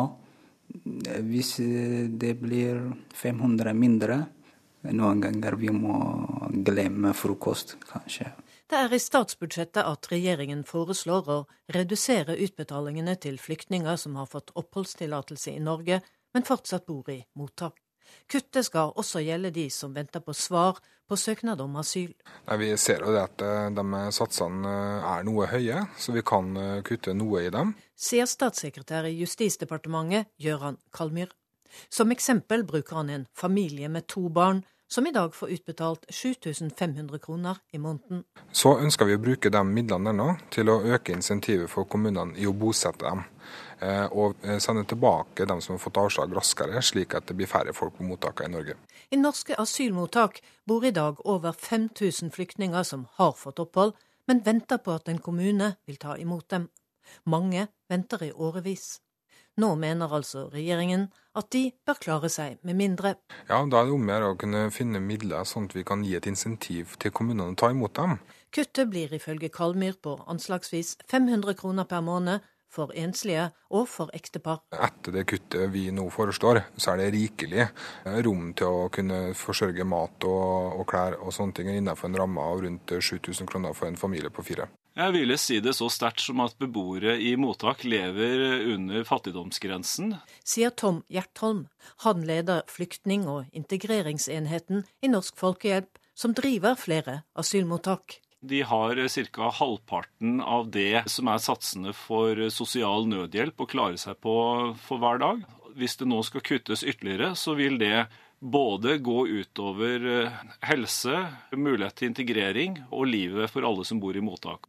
[SPEAKER 33] Hvis det blir 500 mindre, noen ganger vi må glemme frokost, kanskje.
[SPEAKER 32] Det er i statsbudsjettet at regjeringen foreslår å redusere utbetalingene til flyktninger som har fått oppholdstillatelse i Norge, men fortsatt bor i mottak. Kuttet skal også gjelde de som venter på svar på søknad om asyl.
[SPEAKER 31] Nei, vi ser jo det at de satsene er noe høye, så vi kan kutte noe i dem.
[SPEAKER 32] Sier statssekretær i Justisdepartementet Gøran Kalmyr. Som eksempel bruker han en familie med to barn, som i dag får utbetalt 7500 kroner i måneden.
[SPEAKER 31] Så ønsker vi å bruke de midlene nå til å øke insentivet for kommunene i å bosette dem. Eh, og eh, sende tilbake dem som har fått avslag raskere, slik at det blir færre folk på mottakene i Norge.
[SPEAKER 32] I norske asylmottak bor i dag over 5000 flyktninger som har fått opphold, men venter på at en kommune vil ta imot dem. Mange venter i årevis. Nå mener altså regjeringen at de bør klare seg med mindre.
[SPEAKER 31] Ja, Da er det om å gjøre å kunne finne midler, sånn at vi kan gi et insentiv til kommunene å ta imot dem.
[SPEAKER 32] Kuttet blir ifølge Kalmyr på anslagsvis 500 kroner per måned for enslige og for ektepar.
[SPEAKER 31] Etter det kuttet vi nå foreslår, så er det rikelig rom til å kunne forsørge mat og, og klær og sånne ting innenfor en ramme av rundt 7000 kroner for en familie på fire.
[SPEAKER 34] Jeg ville si det så sterkt som at beboere i mottak lever under fattigdomsgrensen.
[SPEAKER 32] Sier Tom Gjertholm. Han leder flyktning- og integreringsenheten i Norsk Folkehjelp, som driver flere asylmottak.
[SPEAKER 34] De har ca. halvparten av det som er satsene for sosial nødhjelp å klare seg på for hver dag. Hvis det nå skal kuttes ytterligere, så vil det både gå utover helse, mulighet til integrering og livet for alle som bor i mottak.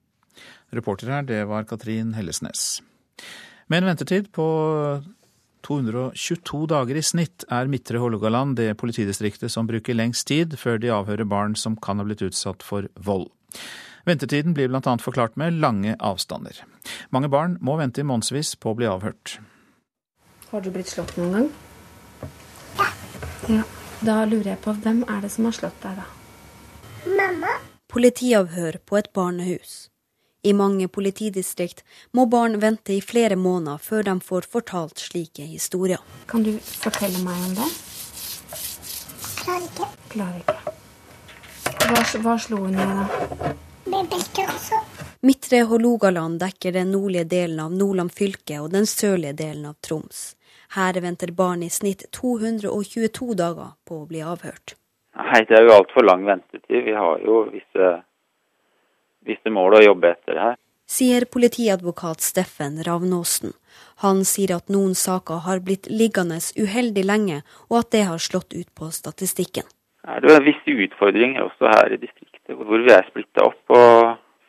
[SPEAKER 1] Reporter her, det var Katrin Hellesnes. Med en ventetid på 222 dager i snitt er Midtre Hålogaland det politidistriktet som bruker lengst tid før de avhører barn som kan ha blitt utsatt for vold. Ventetiden blir bl.a. forklart med lange avstander. Mange barn må vente i månedsvis på å bli avhørt.
[SPEAKER 35] Har du blitt slått noen gang? Ja. ja. Da lurer jeg på hvem er det som har slått deg, da?
[SPEAKER 36] Mamma. Politiavhør på et barnehus. I mange politidistrikt må barn vente i flere måneder før de får fortalt slike historier.
[SPEAKER 35] Kan du fortelle meg om det?
[SPEAKER 36] Klarer ikke.
[SPEAKER 35] Klarer ikke. Hva, hva slo hun i, da?
[SPEAKER 36] Med belte også. Midtre Hålogaland dekker den nordlige delen av Nordland fylke og den sørlige delen av Troms. Her venter barn i snitt 222 dager på å bli avhørt.
[SPEAKER 30] Nei, det er jo altfor lang ventetid. Vi har jo visse, visse mål å jobbe etter her.
[SPEAKER 36] Sier politiadvokat Steffen Ravnåsen. Han sier at noen saker har blitt liggende uheldig lenge, og at det har slått ut på statistikken.
[SPEAKER 30] Det er visse utfordringer også her i distriktet, hvor vi er splitta opp på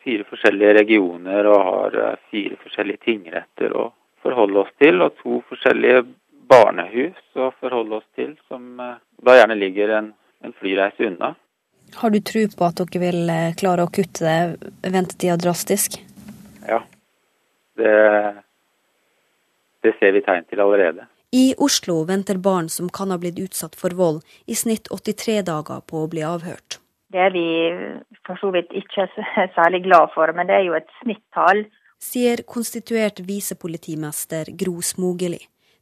[SPEAKER 30] fire forskjellige regioner og har eh, fire forskjellige tingretter å forholde oss til, og to forskjellige barnehus å forholde oss til, som eh, da gjerne ligger en en flyreise unna.
[SPEAKER 36] Har du tro på at dere vil eh, klare å kutte ventetida drastisk?
[SPEAKER 30] Ja, det, det ser vi tegn til allerede.
[SPEAKER 36] I Oslo venter barn som kan ha blitt utsatt for vold, i snitt 83 dager på å bli avhørt.
[SPEAKER 37] Det er vi for så vidt ikke særlig glad for, men det er jo et snittall.
[SPEAKER 36] Sier konstituert visepolitimester Gro Smogeli.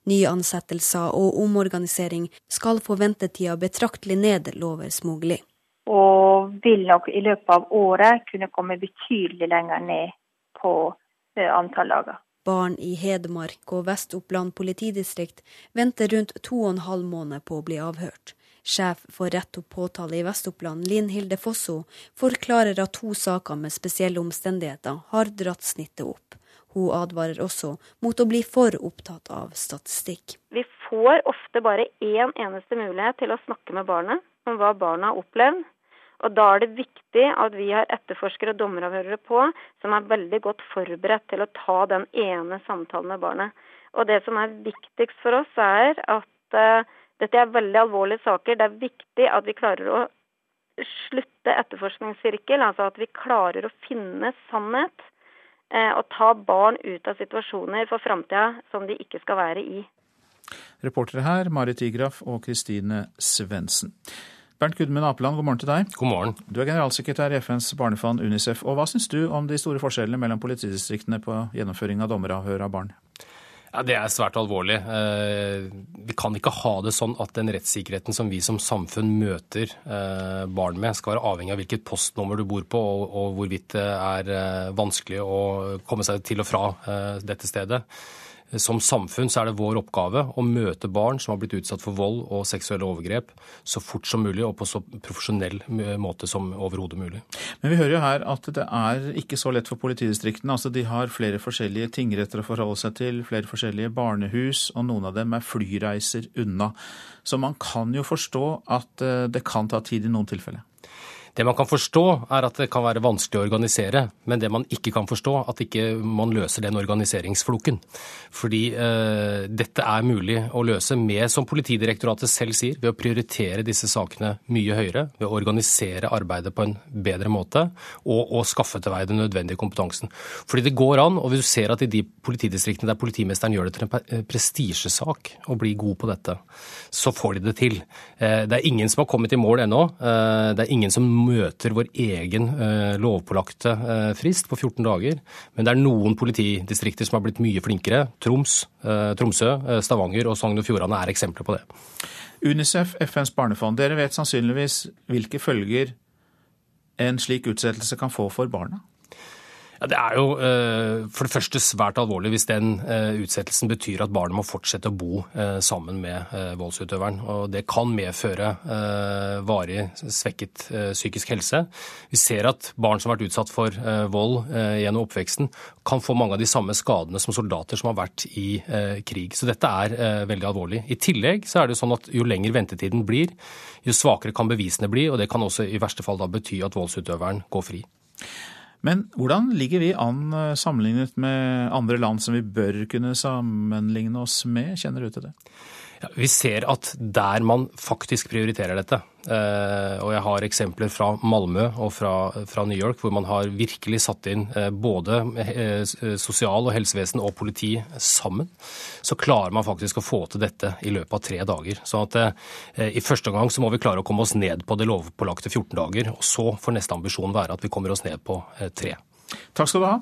[SPEAKER 36] Nye ansettelser og omorganisering skal få ventetida betraktelig ned, lover Smogli.
[SPEAKER 37] Og vil nok i løpet av året kunne komme betydelig lenger ned på eh, antall dager.
[SPEAKER 36] Barn i Hedmark og Vest-Oppland politidistrikt venter rundt to og en halv måned på å bli avhørt. Sjef for rett og påtale i Vest-Oppland, Linn Hilde Fosso, forklarer at to saker med spesielle omstendigheter har dratt snittet opp. Hun advarer også mot å bli for opptatt av statistikk.
[SPEAKER 38] Vi får ofte bare én eneste mulighet til å snakke med barnet om hva barna har opplevd. Og Da er det viktig at vi har etterforskere og dommeravhørere på som er veldig godt forberedt til å ta den ene samtalen med barnet. Og Det som er viktigst for oss, er at uh, dette er veldig alvorlige saker. Det er viktig at vi klarer å slutte etterforskningssirkel, altså at vi klarer å finne sannhet og å ta barn ut av situasjoner for framtida som de ikke skal være i.
[SPEAKER 1] Reportere her Marit Igraf og Kristine Svendsen. Bernt Gudmund Apeland, god morgen til deg.
[SPEAKER 39] God morgen.
[SPEAKER 1] Du er generalsekretær i FNs barnefond UNICEF. og Hva syns du om de store forskjellene mellom politidistriktene på gjennomføring av dommeravhør av barn?
[SPEAKER 39] Ja, Det er svært alvorlig. Eh, vi kan ikke ha det sånn at den rettssikkerheten som vi som samfunn møter eh, barn med, skal være avhengig av hvilket postnummer du bor på, og hvorvidt det er eh, vanskelig å komme seg til og fra dette stedet. Som samfunn så er det vår oppgave å møte barn som har blitt utsatt for vold og seksuelle overgrep, så fort som mulig og på så profesjonell måte som overhodet mulig.
[SPEAKER 1] Men vi hører jo her at det er ikke så lett for politidistriktene. Altså De har flere forskjellige tingretter å forholde seg til, flere forskjellige barnehus, og noen av dem er flyreiser unna. Så man kan jo forstå at eh, det kan ta tid i noen tilfeller.
[SPEAKER 39] Det man kan forstå, er at det kan være vanskelig å organisere, men det man ikke kan forstå, at ikke man løser den organiseringsfloken. Fordi eh, dette er mulig å løse med, som Politidirektoratet selv sier, ved å prioritere disse sakene mye høyere, ved å organisere arbeidet på en bedre måte, og å skaffe til vei den nødvendige kompetansen. Fordi det går an, og hvis du ser at i de politidistriktene der politimesteren gjør det til en prestisjesak å bli god på dette, så får de det til. Eh, det er ingen som har kommet i mål ennå. Eh, det er ingen som møter vår egen eh, lovpålagte eh, frist på 14 dager. Men det er noen politidistrikter som har blitt mye flinkere. Troms, eh, Tromsø, Stavanger og Sogn og Fjordane er eksempler på det.
[SPEAKER 1] Unicef, FNs barnefond, dere vet sannsynligvis hvilke følger en slik utsettelse kan få for barna?
[SPEAKER 39] Ja, Det er jo eh, for det første svært alvorlig hvis den eh, utsettelsen betyr at barnet må fortsette å bo eh, sammen med voldsutøveren. Og det kan medføre varig svekket psykisk helse. Vi ser at barn som har vært utsatt for vold gjennom oppveksten, kan få mange av de samme skadene som soldater som har vært i krig. Så dette er veldig alvorlig. I tillegg så er det sånn at jo lenger ventetiden blir, jo svakere kan bevisene bli, og det kan også i verste fall da bety at voldsutøveren går fri.
[SPEAKER 1] Men hvordan ligger vi an eh, sammenlignet med andre land som vi bør kunne sammenligne oss med? Kjenner du til det?
[SPEAKER 39] Ja, vi ser at der man faktisk prioriterer dette, eh, og jeg har eksempler fra Malmö og fra, fra, New York hvor man har virkelig satt inn eh, både sosial- og helsevesen og politi sammen, så klarer man faktisk å få til dette i løpet av tre dager. Så at i første gang så må vi klare å komme oss ned på det lovpålagte 14 dager, og så får neste ambisjon være at vi kommer oss ned på tre.
[SPEAKER 1] Takk skal du ha.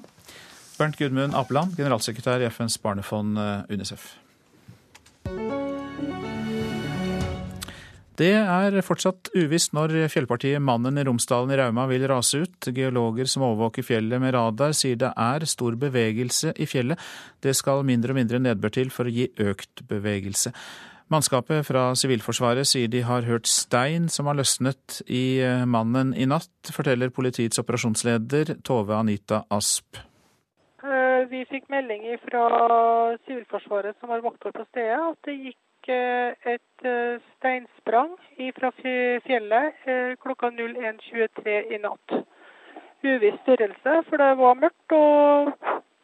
[SPEAKER 1] Bernt Gudmund Apeland, generalsekretær i FNs barnefond UNICEF. Det er fortsatt uvisst når fjellpartiet Mannen i Romsdalen i Rauma vil rase ut. Geologer som overvåker fjellet med radar sier det er stor bevegelse i fjellet. Det skal mindre og mindre nedbør til for å gi økt bevegelse. Mannskapet fra Sivilforsvaret sier de har hørt stein som har løsnet i mannen i natt, forteller politiets operasjonsleder Tove Anita Asp.
[SPEAKER 40] Eh, vi fikk melding fra Sivilforsvaret som var vakter på stedet, at det gikk et eh, steinsprang fra fjellet eh, klokka 01.23 i natt. Uviss størrelse, for det var mørkt, og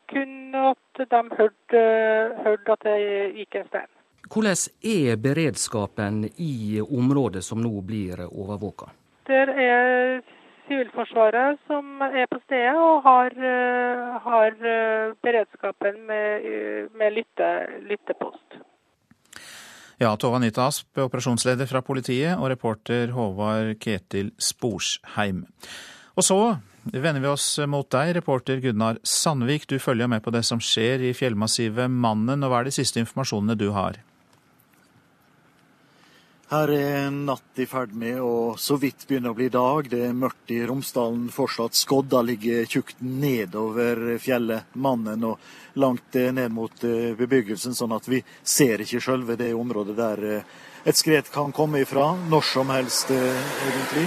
[SPEAKER 40] kun at de hørte, hørte at det gikk en stein.
[SPEAKER 41] Hvordan er beredskapen i området som nå blir overvåka?
[SPEAKER 40] Der er Sivilforsvaret som er på stedet og har, eh, har beredskapen med, med lytte, lyttepost.
[SPEAKER 1] Ja, Tove Anita Asp, operasjonsleder fra politiet, og reporter Håvard Ketil Sporsheim. Og så vender vi oss mot deg, reporter Gunnar Sandvik. Du følger med på det som skjer i fjellmassivet Mannen, og hva er de siste informasjonene du har?
[SPEAKER 42] Her er natt i ferd med å så vidt begynne å bli dag. Det er mørkt i Romsdalen fortsatt. Skodda ligger tjukt nedover fjellet Mannen og langt ned mot eh, bebyggelsen, sånn at vi ser ikke sjølve det området der eh, et skred kan komme ifra. Når som helst, eh, egentlig.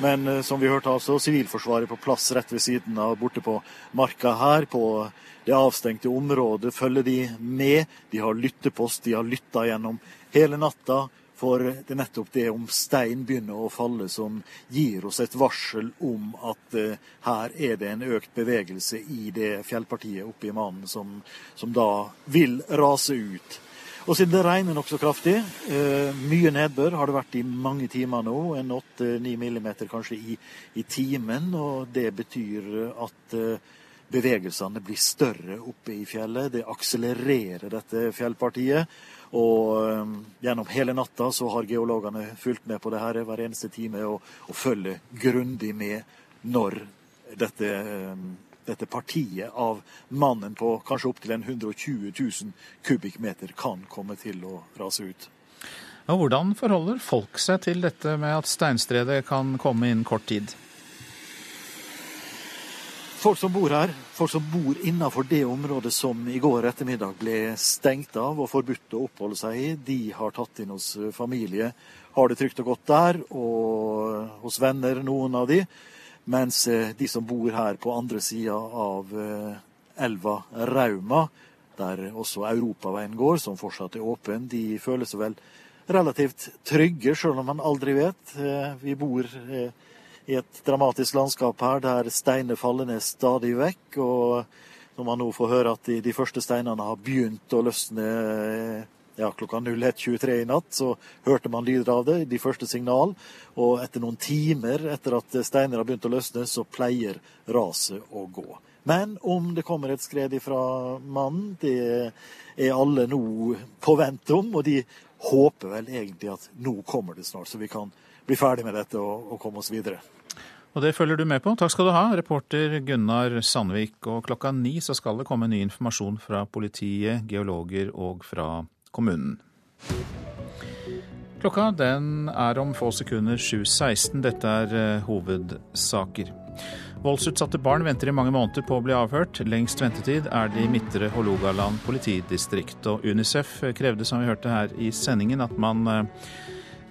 [SPEAKER 42] Men som vi hørte altså, Sivilforsvaret på plass rett ved siden av borte på marka her. på det avstengte området følger de med. De har lyttepost, de har lytta gjennom hele natta. For det er nettopp det om stein begynner å falle som gir oss et varsel om at uh, her er det en økt bevegelse i det fjellpartiet oppe i Mannen som, som da vil rase ut. Og siden det regner nokså kraftig, uh, mye nedbør har det vært i mange timer nå, en 8-9 millimeter kanskje i, i, timen, og det betyr at uh, bevegelsene blir større oppe i fjellet. Det akselererer dette fjellpartiet. Og um, gjennom hele natta så har geologene fulgt med på det her hver eneste time og, og følger grundig med når dette, um, dette partiet av mannen på kanskje opptil 120 000 kubikkmeter kan komme til å rase ut.
[SPEAKER 1] Og hvordan forholder folk seg til dette med at steinstredet kan komme innen kort tid?
[SPEAKER 42] Folk som bor her, folk som bor innenfor det området som i går ettermiddag ble stengt av og forbudt å oppholde seg i, de har tatt inn hos familie. Har det trygt og godt der, og hos venner, noen av de. Mens eh, de som bor her på andre sida av eh, elva Rauma, der også europaveien går, som fortsatt er åpen, de føler seg vel relativt trygge, sjøl om man aldri vet. Eh, vi bor i et dramatisk landskap her der steiner faller ned stadig vekk. Og når man nå får høre at de, de første steinene har begynt å løsne ja, klokka 01.23 i natt, så hørte man lyder av det, de første signal. Og etter noen timer etter at steiner har begynt å løsne, så pleier raset å gå. Men om det kommer et skred ifra mannen, det er alle nå på vent om. Og de håper vel egentlig at nå kommer det snart, så vi kan bli ferdig med dette og, og komme oss videre.
[SPEAKER 1] Og det følger du med på. Takk skal du ha, reporter Gunnar Sandvik. Og klokka ni så skal det komme ny informasjon fra politiet, geologer og fra kommunen. Klokka den er om få sekunder 7.16. Dette er uh, hovedsaker. Voldsutsatte barn venter i mange måneder på å bli avhørt. Lengst ventetid er det i Midtre Hålogaland politidistrikt. Og Unicef krevde, som vi hørte her i sendingen, at man uh,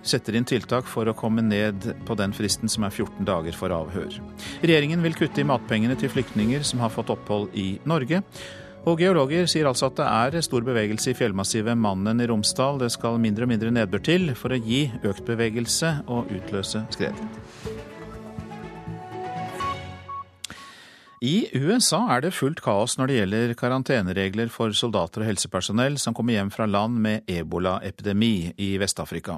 [SPEAKER 1] setter inn tiltak for å komme ned på den fristen som er 14 dager for avhør. Regjeringen vil kutte i matpengene til flyktninger som har fått opphold i Norge. Og geologer sier altså at det er stor bevegelse i fjellmassivet Mannen i Romsdal. Det skal mindre og mindre nedbør til for å gi økt bevegelse og utløse skred. I USA er det fullt kaos når det gjelder karanteneregler for soldater og helsepersonell som kommer hjem fra land med ebolaepidemi i Vest-Afrika.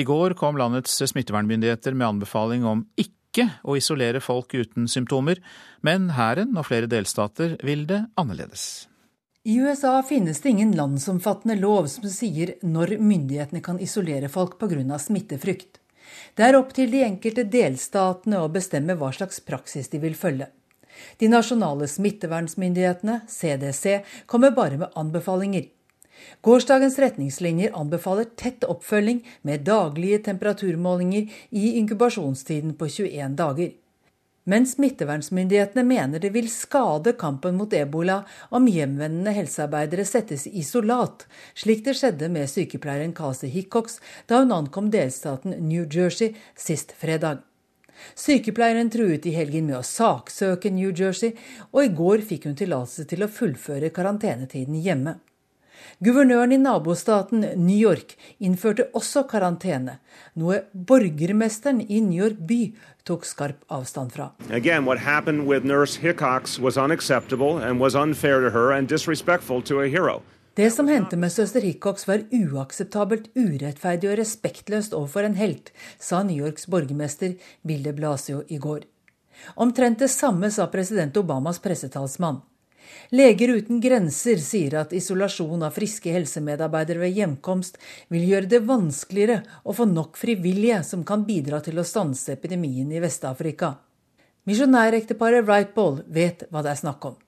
[SPEAKER 1] I går kom landets smittevernmyndigheter med anbefaling om ikke å isolere folk uten symptomer, men hæren og flere delstater vil det annerledes.
[SPEAKER 43] I USA finnes det ingen landsomfattende lov som sier når myndighetene kan isolere folk pga. smittefrykt. Det er opp til de enkelte delstatene å bestemme hva slags praksis de vil følge. De nasjonale smittevernsmyndighetene, CDC, kommer bare med anbefalinger. Gårsdagens retningslinjer anbefaler tett oppfølging med daglige temperaturmålinger i inkubasjonstiden på 21 dager. Men smittevernsmyndighetene mener det vil skade kampen mot ebola om hjemvendende helsearbeidere settes i isolat, slik det skjedde med sykepleieren Kasi Hickox da hun ankom delstaten New Jersey sist fredag. Sykepleieren truet i helgen med å saksøke New Jersey, og i går fikk hun tillatelse til å fullføre karantenetiden hjemme. Guvernøren i nabostaten New York innførte også karantene, noe borgermesteren i New York by tok skarp avstand fra.
[SPEAKER 33] Again, what happened with nurse Hickox was unacceptable and was unfair to her and disrespectful to a hero.
[SPEAKER 43] Det som hendte med søster Hickox var uakseptabelt, urettferdig og respektløst overfor en helt, sa New Yorks borgermester Bill de Blasio i går. Omtrent det samme sa president Obamas pressetalsmann. Leger uten grenser sier at isolasjon av friske helsemedarbeidere ved hjemkomst vil gjøre det vanskeligere å få nok frivillige som kan bidra til å stanse epidemien i Vest-Afrika. Misjonærekteparet Wright-Ball vet hva det er snakk om.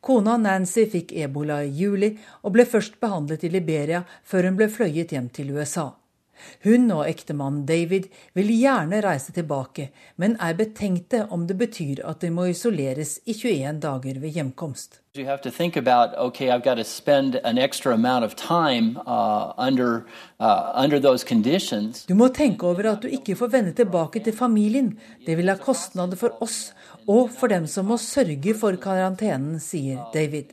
[SPEAKER 43] Kona Nancy fikk ebola i juli og ble først behandlet i Liberia før hun ble fløyet hjem til USA. Hun og ektemannen David vil gjerne reise tilbake, men er betenkte om det betyr at de må isoleres i 21 dager ved hjemkomst.
[SPEAKER 44] About, okay, time, uh, under, uh,
[SPEAKER 43] du må tenke over at du ikke får vende tilbake til familien. Det vil ha kostnader for oss og for dem som må sørge for karantenen, sier David.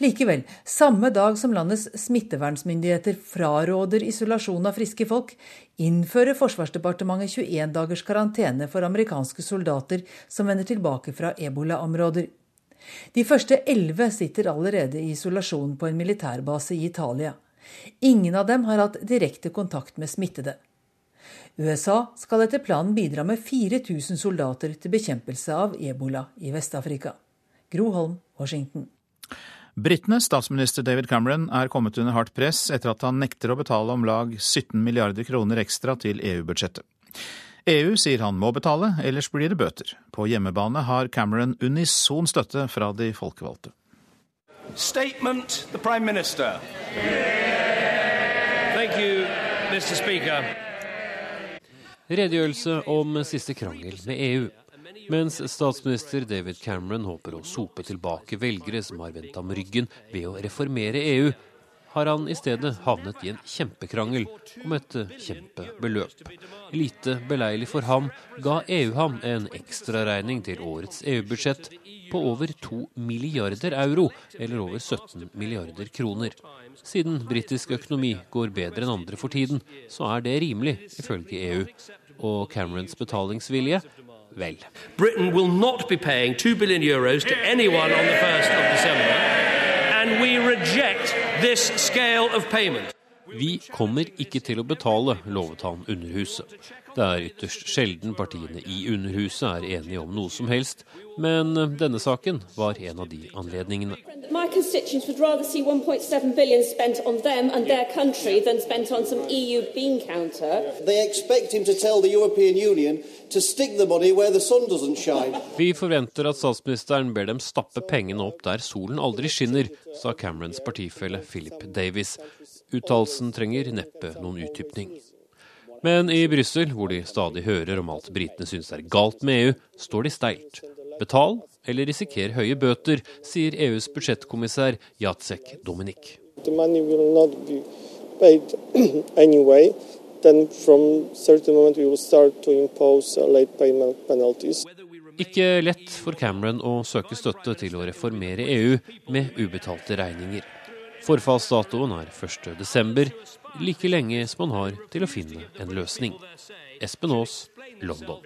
[SPEAKER 43] Likevel, samme dag som landets smittevernsmyndigheter fraråder isolasjon av friske folk, innfører Forsvarsdepartementet 21 dagers karantene for amerikanske soldater som vender tilbake fra ebolaområder. De første elleve sitter allerede i isolasjon på en militærbase i Italia. Ingen av dem har hatt direkte kontakt med smittede. USA skal etter planen bidra med 4000 soldater til bekjempelse av ebola i Vest-Afrika. Gro Holm, Washington.
[SPEAKER 1] Britenes statsminister David Cameron er kommet under hardt press etter at han nekter å betale om lag 17 milliarder kroner ekstra til EU-budsjettet. EU sier han må betale, ellers blir det bøter. På hjemmebane har Cameron unison støtte fra de folkevalgte. Statement the Prime Minister.
[SPEAKER 45] Thank you, Mr. Speaker. Redegjørelse om siste krangel med EU. Mens statsminister David Cameron håper å sope tilbake velgere som har vendt ham ryggen ved å reformere EU, har han i stedet havnet i en kjempekrangel om et kjempebeløp. Lite beleilig for ham ga EU ham en ekstraregning til årets EU-budsjett på over 2 milliarder euro, eller over 17 milliarder kroner. Siden britisk økonomi går bedre enn andre for tiden, så er det rimelig, ifølge EU. Og Camerons betalingsvilje vel.
[SPEAKER 46] Britain will not be paying 2 billion euros to anyone on the 1st of December, and we reject
[SPEAKER 45] Vi kommer ikke til å betale, lovet han Underhuset. Det er ytterst sjelden partiene i Underhuset er enige om noe som helst, men denne saken var en av de anledningene.
[SPEAKER 47] My constituents would rather see 1.7 billion spent on them and their country than spent on some EU bean counter.
[SPEAKER 48] They expect him to tell the European Union to stick the money where the sun doesn't shine.
[SPEAKER 45] Vi forventer at statsministeren ber dem stappe pengene opp der solen aldri skinner, sa Camerons partifelle Philip Davis. Uttalelsen trenger neppe noen utdypning. Men i Brussel, hvor de stadig hører om alt britene syns er galt med EU, står de steilt. Betal eller risiker høye bøter, sier EUs budsjettkommissær Jacek Dominik.
[SPEAKER 49] anyway, then from certain moment we will start to impose late payment penalties.
[SPEAKER 45] Ikke lett for Cameron å søke støtte til å reformere EU med ubetalte regninger. Forfallsdatoen er 1.12., like lenge som han har til å finne en løsning. Espen Aas, London.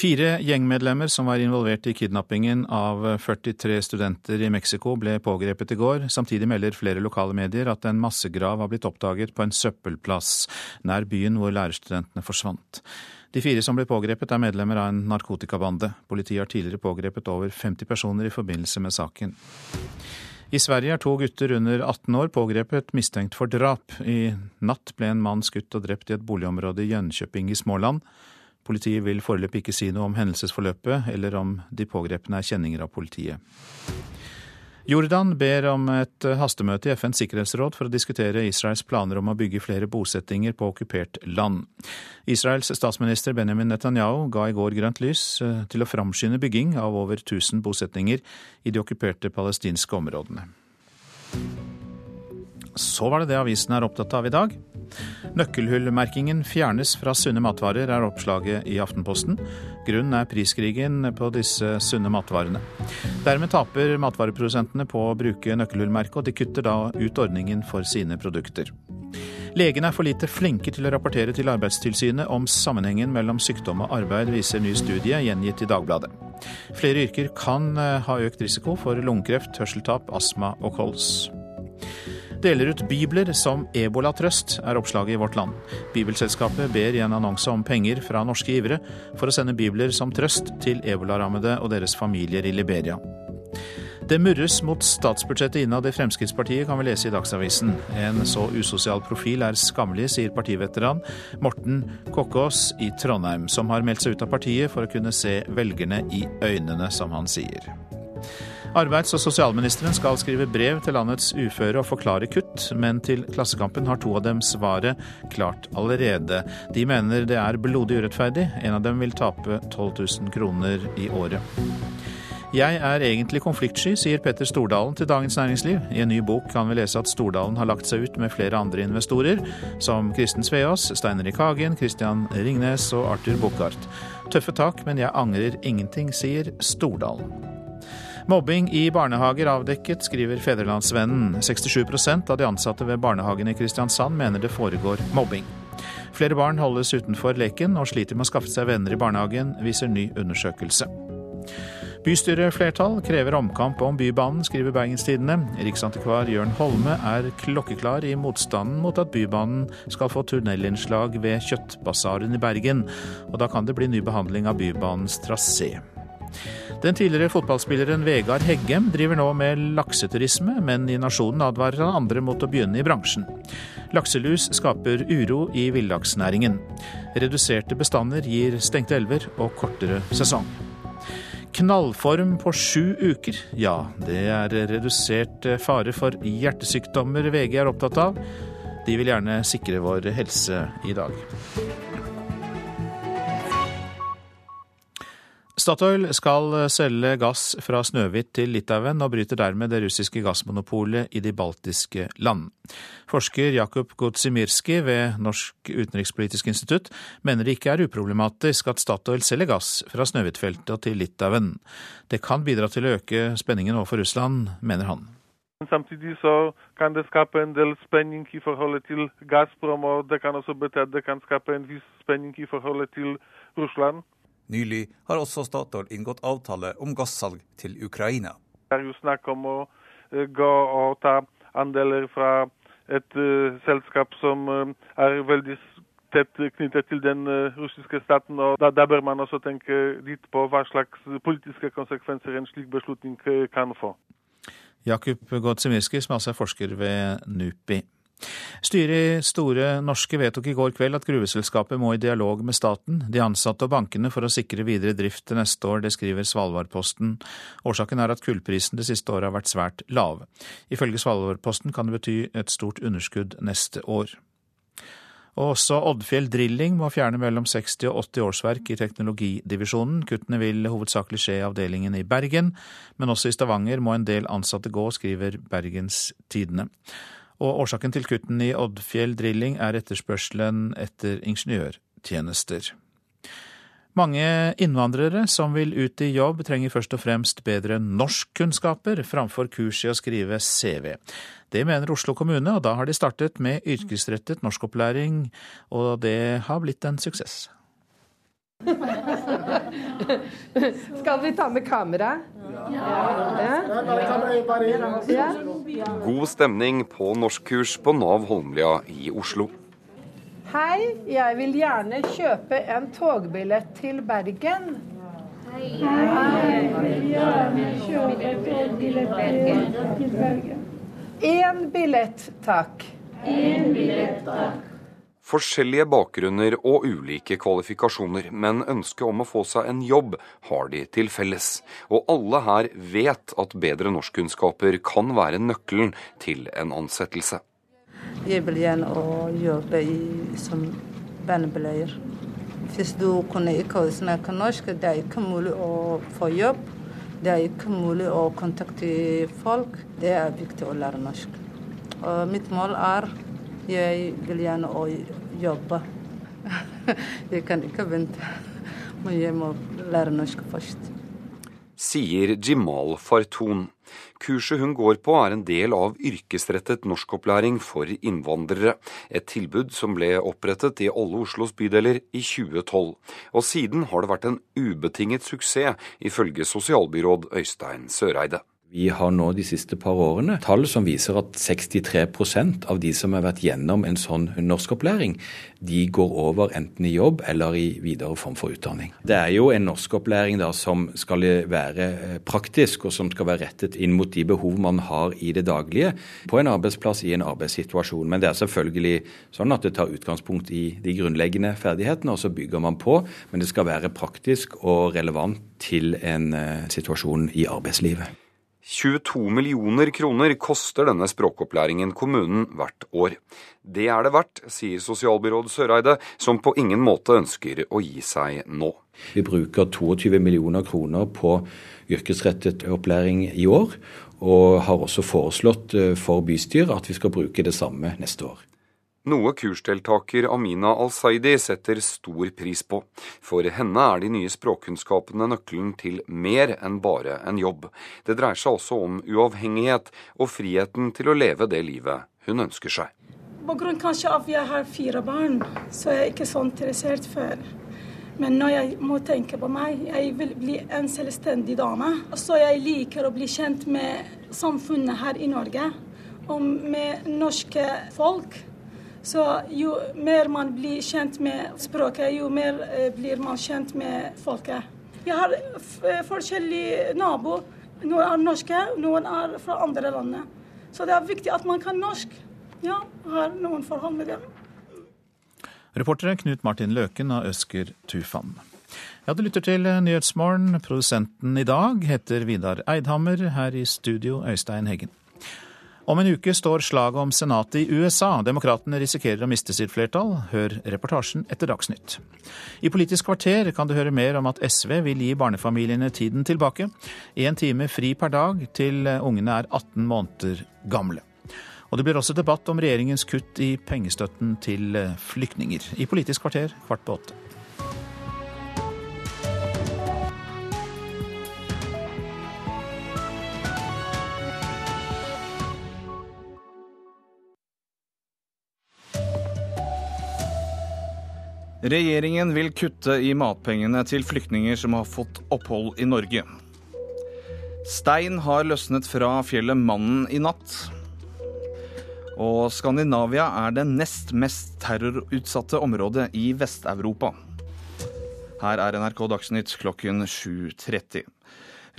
[SPEAKER 1] Fire gjengmedlemmer som var involvert i kidnappingen av 43 studenter i Mexico, ble pågrepet i går. Samtidig melder flere lokale medier at en massegrav har blitt oppdaget på en søppelplass nær byen hvor lærerstudentene forsvant. De fire som ble pågrepet, er medlemmer av en narkotikabande. Politiet har tidligere pågrepet over 50 personer i forbindelse med saken. I Sverige er to gutter under 18 år pågrepet mistenkt for drap. I natt ble en mann skutt og drept i et boligområde i Jönköping i Småland. Politiet vil foreløpig ikke si noe om hendelsesforløpet, eller om de pågrepne er kjenninger av politiet. Jordan ber om et hastemøte i FNs sikkerhetsråd for å diskutere Israels planer om å bygge flere bosettinger på okkupert land. Israels statsminister Benjamin Netanyahu ga i går grønt lys eh, til å framskynde bygging av over 1000 bosettinger i de okkuperte palestinske områdene. Så var det det avisen er opptatt av i dag. Nøkkelhullmerkingen fjernes fra sunne matvarer, er oppslaget i Aftenposten. Grunnen er priskrigen på disse sunne matvarene. Dermed taper matvareprodusentene på å bruke nøkkelhullmerket, og de kutter da ut ordningen for sine produkter. Legene er for lite flinke til å rapportere til Arbeidstilsynet om sammenhengen mellom sykdom og arbeid, viser ny studie gjengitt i Dagbladet. Flere yrker kan eh, ha økt risiko for lungekreft, hørselstap, astma og kols deler ut bibler som ebolatrøst, er oppslaget i Vårt Land. Bibelselskapet ber i en annonse om penger fra norske givere for å sende bibler som trøst til ebolarammede og deres familier i Liberia. Det murres mot statsbudsjettet innad i Fremskrittspartiet, kan vi lese i Dagsavisen. En så usosial profil er skammelig, sier partiveteran Morten Kokkås i Trondheim, som har meldt seg ut av partiet for å kunne se velgerne i øynene, som han sier. Arbeids- og sosialministeren skal skrive brev til landets uføre og forklare kutt, men til Klassekampen har to av dem svaret klart allerede. De mener det er blodig urettferdig. En av dem vil tape 12 000 kroner i året. Jeg er egentlig konfliktsky, sier Petter Stordalen til Dagens Næringsliv. I en ny bok kan vi lese at Stordalen har lagt seg ut med flere andre investorer, som Kristen Sveås, Stein Erik Hagen, Christian Ringnes og Arthur Buchardt. Tøffe tak, men jeg angrer ingenting, sier Stordalen. Mobbing i barnehager avdekket, skriver Fedrelandsvennen. 67% av de ansatte ved barnehagen i Kristiansand mener det foregår mobbing. Flere barn holdes utenfor leken og sliter med å skaffe seg venner i barnehagen, viser ny undersøkelse. Bystyreflertall krever omkamp om Bybanen, skriver Bergenstidene. Riksantikvar Jørn Holme er klokkeklar i motstanden mot at Bybanen skal få tunnelinnslag ved Kjøttbasaren i Bergen, og da kan det bli ny behandling av Bybanens trasé. Den tidligere fotballspilleren Vegard Heggem driver nå med lakseturisme, men i Nasjonen advarer han andre mot å begynne i bransjen. Lakselus skaper uro i villaksnæringen. Reduserte bestander gir stengte elver og kortere sesong. Knallform på sju uker. Ja, det er redusert fare for hjertesykdommer VG er opptatt av. De vil gjerne sikre vår helse i dag. Statoil skal selge gass fra Snøhvit til Litauen, og bryter dermed det russiske gassmonopolet i de baltiske land. Forsker Jakub Godzimirski ved Norsk utenrikspolitisk institutt mener det ikke er uproblematisk at Statoil selger gass fra Snøhvit-feltet til Litauen. Det kan bidra til å øke spenningen overfor Russland, mener han.
[SPEAKER 50] Samtidig så kan det skape en del spenning i forholdet til Gazprom, og det kan også bety at det kan skape en viss spenning i forholdet til Russland.
[SPEAKER 51] Nylig har også Statoil inngått avtale om gassalg til Ukraina.
[SPEAKER 50] Det er jo snakk om å uh, gå og ta andeler fra et uh, selskap som uh, er veldig tett knyttet til den russiske staten. og da, da, bør man også tenke litt på hva slags politiske konsekvenser en slik beslutning kan få.
[SPEAKER 1] Jakub Godzimirski, som altså er forsker ved NUPI. Styret i Store Norske vedtok i går kveld at gruveselskapet må i dialog med staten, de ansatte og bankene for å sikre videre drift til neste år, det skriver Svalbardposten. Årsaken er at kullprisen det siste året har vært svært lav. Ifølge Svalbardposten kan det bety et stort underskudd neste år. Og også Oddfjell Drilling må fjerne mellom 60 og 80 årsverk i teknologidivisjonen. Kuttene vil hovedsakelig skje i avdelingen i Bergen, men også i Stavanger må en del ansatte gå, skriver Bergens Tidende og årsaken til kuttene i Oddfjell Drilling er etterspørselen etter ingeniørtjenester. Mange innvandrere som vil ut i jobb, trenger først og fremst bedre norskkunnskaper framfor kurs i å skrive CV. Det mener Oslo kommune, og da har de startet med yrkesrettet norskopplæring, og det har blitt en suksess.
[SPEAKER 52] Skal vi ta med kamera?
[SPEAKER 53] Ja. God stemning på norskkurs på Nav Holmlia i Oslo.
[SPEAKER 52] Hei, jeg vil gjerne kjøpe en togbillett til Bergen. Hei, jeg vil gjerne kjøpe en togbillett til Bergen. Én billett, takk.
[SPEAKER 53] En billett, takk. Forskjellige bakgrunner og ulike kvalifikasjoner, men ønsket om å få seg en jobb har de til felles. Og alle her vet at bedre norskkunnskaper kan være nøkkelen til en ansettelse.
[SPEAKER 54] Jeg vil gjerne jobbe i, som vernepleier. Hvis du kunne ikke snakke norsk, det er ikke mulig å få jobb. Det er ikke mulig å kontakte folk. Det er viktig å lære norsk. Og mitt mål er jeg vil gjerne jobbe. Jeg kan ikke vente. Men jeg må lære norsk først.
[SPEAKER 53] Sier Jimal Fartoon. Kurset hun går på er en del av yrkesrettet norskopplæring for innvandrere. Et tilbud som ble opprettet i alle Oslos bydeler i 2012. Og siden har det vært en ubetinget suksess, ifølge sosialbyråd Øystein Søreide.
[SPEAKER 33] Vi har nå de siste par årene tall som viser at 63% av de som har vært gjennom en sånn norskopplæring, de går over enten i jobb eller i videre form for utdanning. Det er jo en norskopplæring da som skal være eh, praktisk, og som skal være rettet inn mot de behov man har i det daglige på en arbeidsplass i en arbeidssituasjon. Men det er selvfølgelig sånn at det tar utgangspunkt i de grunnleggende ferdighetene, og så bygger man på. Men det skal være praktisk og relevant til en uh, situasjon i arbeidslivet.
[SPEAKER 53] 22 millioner kroner koster denne språkopplæringen kommunen hvert år. Det er det verdt, sier sosialbyråd Søreide, som på ingen måte ønsker å gi seg nå.
[SPEAKER 33] Vi bruker 22 millioner kroner på yrkesrettet opplæring i år, og har også foreslått eh, for bystyret at vi skal bruke det samme neste år.
[SPEAKER 53] Noe kursdeltaker Amina Al-Saidi setter stor pris på. For henne er de nye språkkunnskapene nøkkelen til mer enn bare en jobb. Det dreier seg også om uavhengighet og friheten til å leve det livet hun ønsker seg.
[SPEAKER 52] På grunn kanskje av jeg har fire barn, så er jeg ikke så interessert før. Men når jeg må tenke på meg, jeg vil bli en selvstendig dame. Så jeg liker å bli kjent med samfunnet her i Norge, og med norske folk. Så jo mer man blir kjent med språket, jo mer eh, blir man kjent med folket. Jeg har eh, forskjellige naboer. Noen er norske, noen er fra andre land. Så det er viktig at man kan norsk. Ja, har noen forhold med dem.
[SPEAKER 1] Reportere Knut Martin Løken og Øsker Tufan. Ja, du lytter til Nyhetsmorgen. Produsenten i dag heter Vidar Eidhammer. Her i studio Øystein Heggen. Om en uke står slaget om senatet i USA. Demokratene risikerer å miste sitt flertall. Hør reportasjen etter Dagsnytt. I Politisk kvarter kan du høre mer om at SV vil gi barnefamiliene tiden tilbake. Én time fri per dag til ungene er 18 måneder gamle. Og det blir også debatt om regjeringens kutt i pengestøtten til flyktninger. I Politisk kvarter kvart på åtte.
[SPEAKER 29] Regjeringen vil kutte i matpengene til flyktninger som har fått opphold i Norge. Stein har løsnet fra fjellet Mannen i natt. Og Skandinavia er det nest mest terrorutsatte området i Vest-Europa. Her er NRK Dagsnytt klokken 7.30.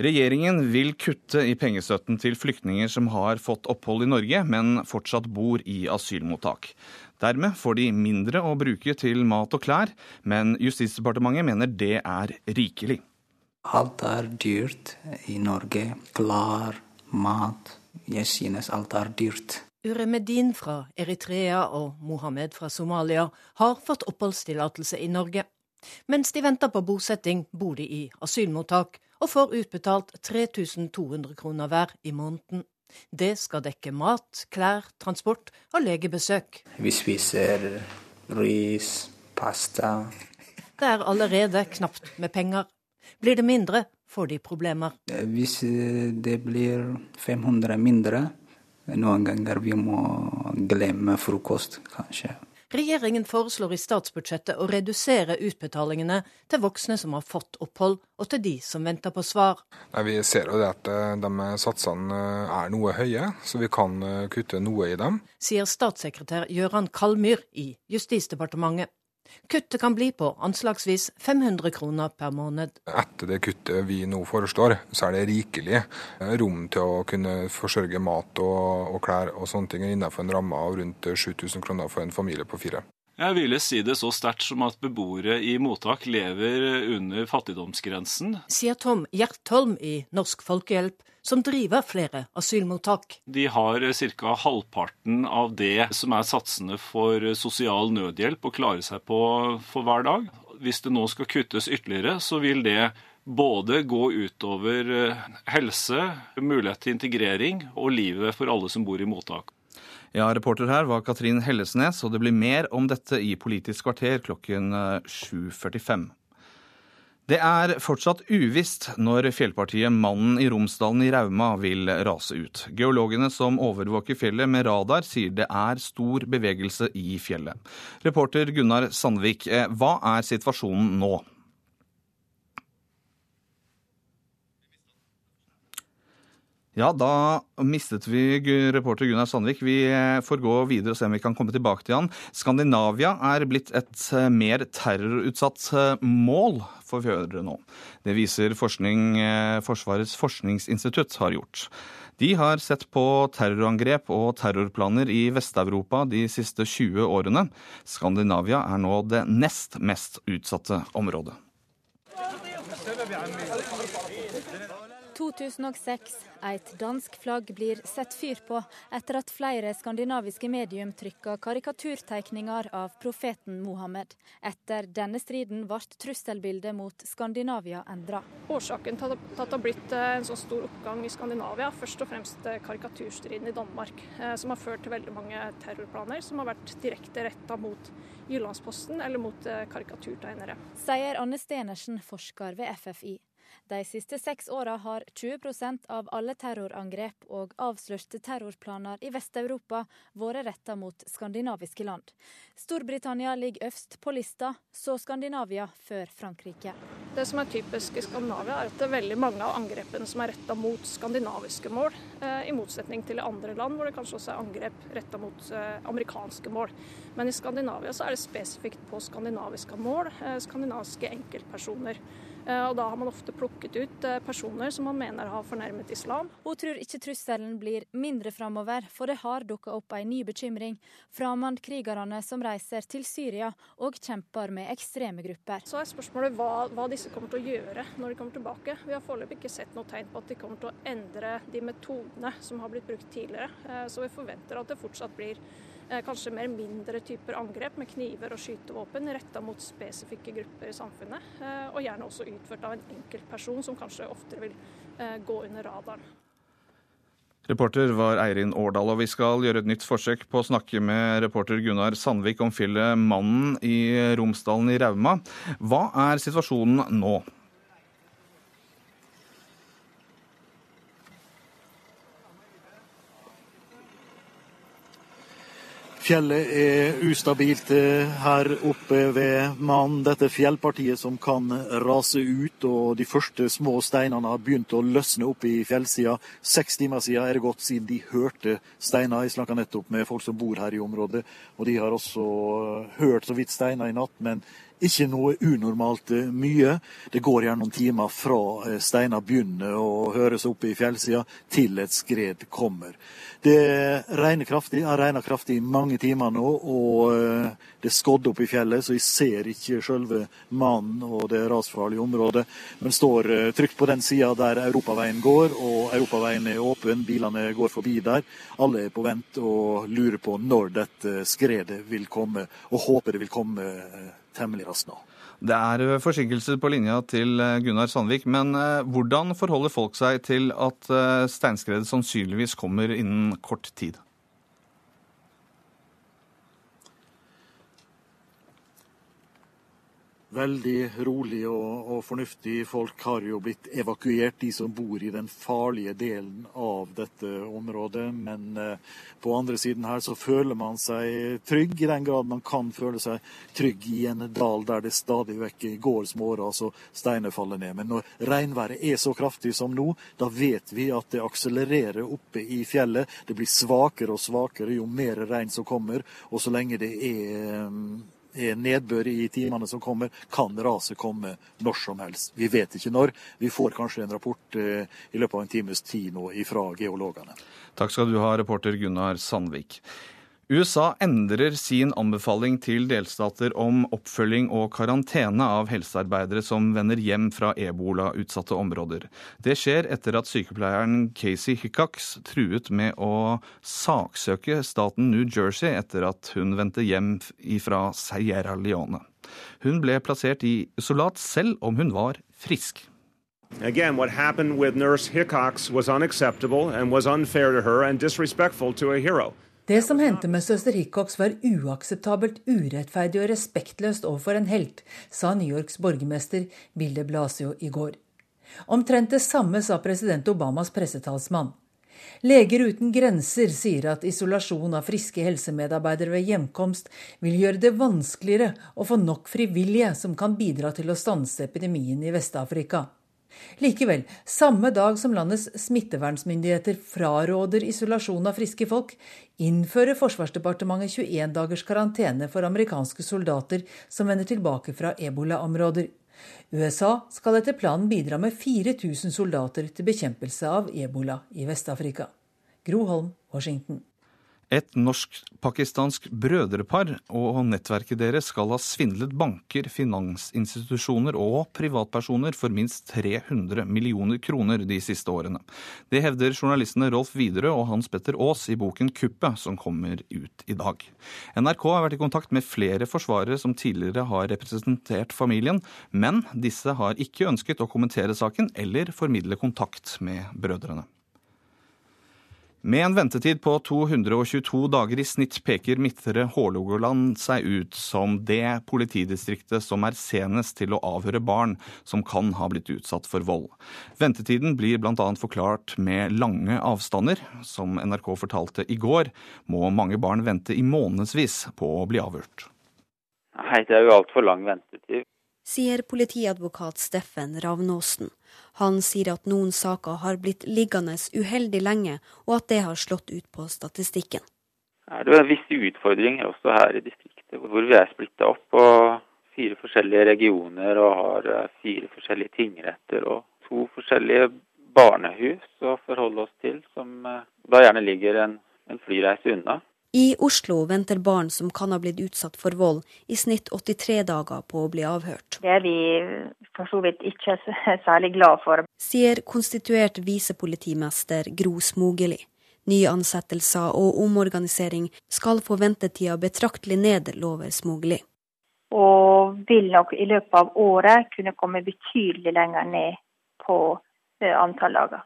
[SPEAKER 29] Regjeringen vil kutte i pengestøtten til flyktninger som har fått opphold i Norge, men fortsatt bor i asylmottak. Dermed får de mindre å bruke til mat og klær, men Justisdepartementet mener det er rikelig.
[SPEAKER 55] Alt er dyrt i Norge. Klær, mat. Jeg synes alt er dyrt.
[SPEAKER 32] Uremedin fra Eritrea og Mohammed fra Somalia har fått oppholdstillatelse i Norge. Mens de venter på bosetting, bor de i asylmottak og får utbetalt 3200 kroner hver i måneden. Det skal dekke mat, klær, transport og legebesøk.
[SPEAKER 55] Vi spiser ris, pasta.
[SPEAKER 32] Det er allerede knapt med penger. Blir det mindre, får de problemer.
[SPEAKER 55] Hvis det blir 500 mindre, noen ganger vi må glemme frokost, kanskje.
[SPEAKER 32] Regjeringen foreslår i statsbudsjettet å redusere utbetalingene til voksne som har fått opphold, og til de som venter på svar.
[SPEAKER 31] Nei, vi ser jo det at eh, de satsene eh, er noe høye, så vi kan eh, kutte noe i dem.
[SPEAKER 32] Sier statssekretær Gøran Kalmyr i Justisdepartementet. Kuttet kan bli på anslagsvis 500 kroner per måned.
[SPEAKER 31] Etter det kuttet vi nå foreslår, så er det rikelig rom til å kunne forsørge mat og, og klær og sånne ting innenfor en ramme av rundt 7000 kroner for en familie på fire.
[SPEAKER 34] Jeg ville si det så sterkt som at beboere i mottak lever under fattigdomsgrensen.
[SPEAKER 32] Sier Tom Gjertholm i Norsk Folkehjelp, som driver flere asylmottak.
[SPEAKER 34] De har ca. halvparten av det som er satsene for sosial nødhjelp å klare seg på for hver dag. Hvis det nå skal kuttes ytterligere, så vil det både gå utover helse, mulighet til integrering og livet for alle som bor i mottak.
[SPEAKER 29] Ja, Reporter her var Katrin Hellesnes, og det blir mer om dette i Politisk kvarter klokken 7.45. Eh, det er fortsatt uvisst når fjellpartiet Mannen i Romsdalen i Rauma vil rase ut. Geologene som overvåker fjellet med radar, sier det er stor bevegelse i fjellet. Reporter Gunnar Sandvik, eh, hva er situasjonen nå? Ja, da mistet vi reporter Gunnar Sandvik. Vi eh, får gå videre og se om vi kan komme tilbake til han. Skandinavia er blitt et eh, mer terrorutsatt eh, mål, får vi nå. Det viser forskning Forsvarets forskningsinstitutt har gjort. De har sett på terrorangrep og terrorplaner i Vest-Europa de siste 20 årene. Skandinavia er nå det nest mest utsatte området.
[SPEAKER 3] 2006. Et dansk flagg blir sett fyr på etter at flere skandinaviske medium trykka karikaturtegninger av profeten Mohammed. Etter denne striden ble trusselbildet mot Skandinavia endra.
[SPEAKER 4] Årsaken til at det har blitt eh, en så stor oppgang i Skandinavia, først og fremst eh, karikaturstriden i Danmark, eh, som har ført til veldig mange terrorplaner som har vært direkte retta mot Jyllandsposten eller mot karikaturtegnere.
[SPEAKER 3] Sier Anne Stenersen, forsker ved FFI. De siste seks åra har 20% av alle terrorangrep og avslørte terrorplaner i Vest-Europa vært retta mot skandinaviske land. Storbritannia ligger øverst på lista, så Skandinavia før Frankrike.
[SPEAKER 4] Det som er typisk i Skandinavia, er at det er veldig mange av angrepene som er retta mot skandinaviske mål, eh, i motsetning til andre land hvor det kanskje også er angrep retta mot eh, amerikanske mål. Men i Skandinavia så er det spesifikt på skandinaviske mål, eh, skandinaviske enkeltpersoner. Eh, og da har man ofte plukket ut eh, personer som man mener har fornærmet islam.
[SPEAKER 3] Hun tror ikke trusselen blir mindre framover, for det har dukka opp en ny bekymring. Framandkrigerne som reiser til Syria og kjemper med ekstreme grupper.
[SPEAKER 4] Så er spørsmålet hva, hva disse kommer til å gjøre når de kommer tilbake. Vi har foreløpig ikke sett noe tegn på at de kommer til å endre de metodene som har blitt brukt tidligere. Eh, så vi forventer at det fortsatt blir kanskje mer mindre typer angrep med kniver og skytevåpen retta mot spesifikke grupper i samfunnet. Og gjerne også utført av en enkelt person som kanskje oftere vil eh, gå under radaren.
[SPEAKER 29] Reporter var Eirin Årdal, og vi skal gjøre et nytt forsøk på å snakke med reporter Gunnar Sandvik om fjellet Mannen i Romsdalen i Rauma. Hva er situasjonen nå?
[SPEAKER 42] Fjellet er ustabilt eh, her oppe ved Mann, dette fjellpartiet som kan rase ut. og De første små steinene har begynt å løsne opp i fjellsida. Seks timer siden er det gått siden de hørte steiner. Jeg snakka nettopp med folk som bor her i området, og de har også hørt så vidt steiner i natt. men ikke noe unormalt eh, mye. Det går gjerne noen timer fra steina steiner begynner å høres oppe i fjellsida, til et skred kommer. Det regner kraftig. har regna kraftig i mange timer nå, og eh, det er skodd opp i fjellet, så jeg ser ikke selve mannen og det rasfarlige området, men står trygt på den sida der europaveien går, og europaveien er åpen, bilene går forbi der. Alle er på vent og lurer på når dette skredet vil komme, og håper det vil komme temmelig raskt nå.
[SPEAKER 29] Det er eh, forsinkelser på linja til eh, Gunnar Sandvik, men eh, hvordan forholder folk seg til at steinskredet sannsynligvis kommer innen kort tid?
[SPEAKER 42] Veldig rolig og, og, fornuftig. Folk har jo blitt evakuert, de som bor i den farlige delen av dette området. Men eh, på andre siden her så føler man seg trygg, i den grad man kan føle seg trygg i en dal der det stadig vekk går småras og steiner faller ned. Men når regnværet er så kraftig som nå, da vet vi at det akselererer oppe i fjellet. Det blir svakere og svakere jo mer regn som kommer. Og så lenge det er er nedbør i timene som kommer, kan raset komme når som helst. Vi vet ikke når. Vi får kanskje en rapport eh, i løpet av en times tid nå fra geologene.
[SPEAKER 29] Takk skal du ha, reporter Gunnar Sandvik. USA endrer sin anbefaling til delstater om oppfølging og karantene av helsearbeidere som vender hjem fra ebola-utsatte områder. Det skjer etter at sykepleieren Casey Hickox truet med å saksøke staten New Jersey etter at hun vendte hjem fra Sierra Leone. Hun ble plassert i isolat selv om hun var frisk.
[SPEAKER 33] Again, what happened with Nurse Hickox was unacceptable and was unfair to her and disrespectful to a hero.
[SPEAKER 43] Det som hendte med søster Hickox var uakseptabelt, urettferdig og respektløst overfor en helt, sa New Yorks borgermester Bill Blasio i går. Omtrent det samme sa president Obamas pressetalsmann. Leger uten grenser sier at isolasjon av friske helsemedarbeidere ved hjemkomst vil gjøre det vanskeligere å få nok frivillige som kan bidra til å stanse epidemien i Vest-Afrika. Likevel, samme dag som landets smittevernsmyndigheter fraråder isolasjon av friske folk, innfører Forsvarsdepartementet 21 dagers karantene for amerikanske soldater som vender tilbake fra ebolaområder. USA skal etter planen bidra med 4000 soldater til bekjempelse av ebola i Vest-Afrika. Gro Holm, Washington.
[SPEAKER 29] Et norsk-pakistansk brødrepar og nettverket deres skal ha svindlet banker, finansinstitusjoner og privatpersoner for minst 300 millioner kroner de siste årene. Det hevder journalistene Rolf Widerøe og Hans Petter Aas i boken Kuppet, som kommer ut i dag. NRK har vært i kontakt med flere forsvarere som tidligere har representert familien, men disse har ikke ønsket å kommentere saken eller formidle kontakt med brødrene. Med en ventetid på 222 dager i snitt peker Midtre Hålogaland seg ut som det politidistriktet som er senest til å avhøre barn som kan ha blitt utsatt for vold. Ventetiden blir bl.a. forklart med lange avstander. Som NRK fortalte i går, må mange barn vente i månedsvis på å bli avhørt.
[SPEAKER 30] Nei, det er jo altfor lang ventetid.
[SPEAKER 36] Sier politiadvokat Steffen Ravnåsen. Han sier at noen saker har blitt liggende uheldig lenge, og at det har slått ut på statistikken.
[SPEAKER 30] Det er visse utfordringer også her i distriktet, hvor vi er splitta opp. på
[SPEAKER 56] fire forskjellige regioner og har eh, fire forskjellige tingretter og to forskjellige barnehus å forholde oss til, som eh, da gjerne ligger en, en flyreise unna.
[SPEAKER 57] I Oslo venter barn som kan ha blitt utsatt for vold, i snitt 83 dager på å bli avhørt.
[SPEAKER 58] Det er vi for så vidt ikke særlig glad for.
[SPEAKER 57] Sier konstituert visepolitimester Gro Smogeli. Nyansettelser og omorganisering skal få ventetida betraktelig ned, lover Smogeli.
[SPEAKER 58] Og vil nok i løpet av året kunne komme betydelig lenger ned på eh, antall dager.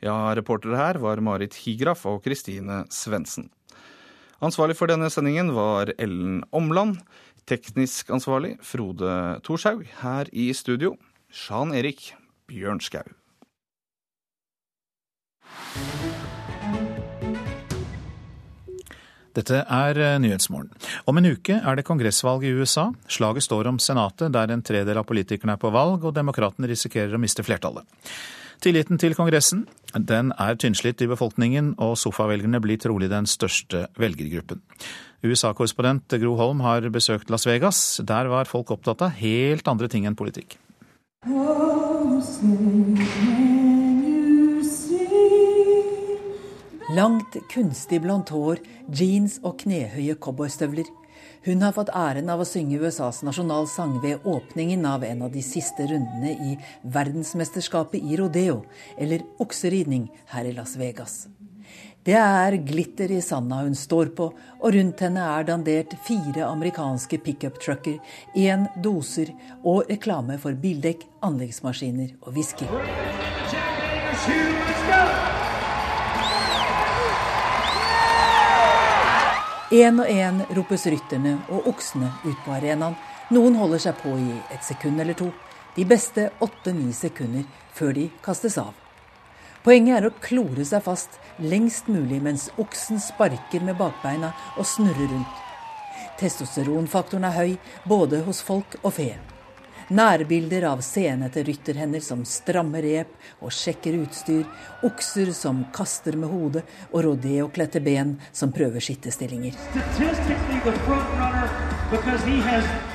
[SPEAKER 29] Ja, reportere her var Marit Higraf og Kristine Svendsen. Ansvarlig for denne sendingen var Ellen Omland. Teknisk ansvarlig Frode Thorshaug. Her i studio Sjan Erik Bjørnskau.
[SPEAKER 1] Dette er eh, Nyhetsmorgen. Om en uke er det kongressvalg i USA. Slaget står om Senatet, der en tredel av politikerne er på valg, og demokratene risikerer å miste flertallet. Tilliten til Kongressen den er tynnslitt i befolkningen, og sofavelgerne blir trolig den største velgergruppen. USA-korrespondent Gro Holm har besøkt Las Vegas. Der var folk opptatt av helt andre ting enn politikk.
[SPEAKER 43] Langt, kunstig blondt hår, jeans og knehøye cowboystøvler. Hun har fått æren av å synge USAs nasjonalsang ved åpningen av en av de siste rundene i verdensmesterskapet i rodeo, eller okseridning, her i Las Vegas. Det er glitter i sanda hun står på, og rundt henne er dandert fire amerikanske pickup-trucker, én doser og reklame for bildekk, anleggsmaskiner og whisky. Én og én ropes rytterne og oksene ut på arenaen. Noen holder seg på i et sekund eller to. De beste åtte-ni sekunder før de kastes av. Poenget er å klore seg fast lengst mulig mens oksen sparker med bakbeina og snurrer rundt. Testosteronfaktoren er høy både hos folk og fe. Nærbilder av senete rytterhender som strammer rep og sjekker utstyr, okser som kaster med hodet, og rodeokledte ben som prøver sittestillinger.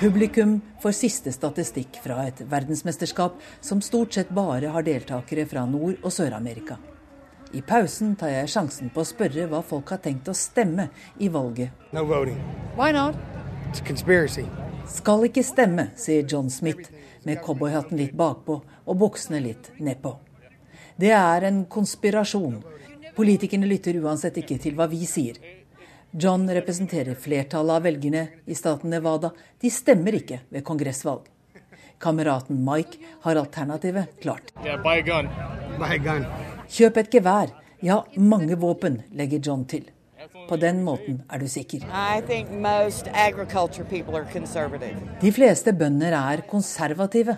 [SPEAKER 43] Publikum får siste statistikk fra et verdensmesterskap som stort sett bare har deltakere fra Nord- og Sør-Amerika. I pausen tar jeg sjansen på å spørre hva folk har tenkt å stemme i valget.
[SPEAKER 59] No voting. Why not? It's a conspiracy.
[SPEAKER 43] Skal ikke stemme, sier John Smith, med cowboyhatten litt bakpå og buksene litt nedpå. Det er en konspirasjon. Politikerne lytter uansett ikke til hva vi sier. John representerer flertallet av velgerne i staten Nevada. De stemmer ikke ved kongressvalg. Kameraten Mike har alternativet klart.
[SPEAKER 59] Yeah, buy a gun. Buy a gun.
[SPEAKER 43] Kjøp et gevær. Ja, mange våpen, legger John til. På den måten er du sikker. De fleste bønder er konservative.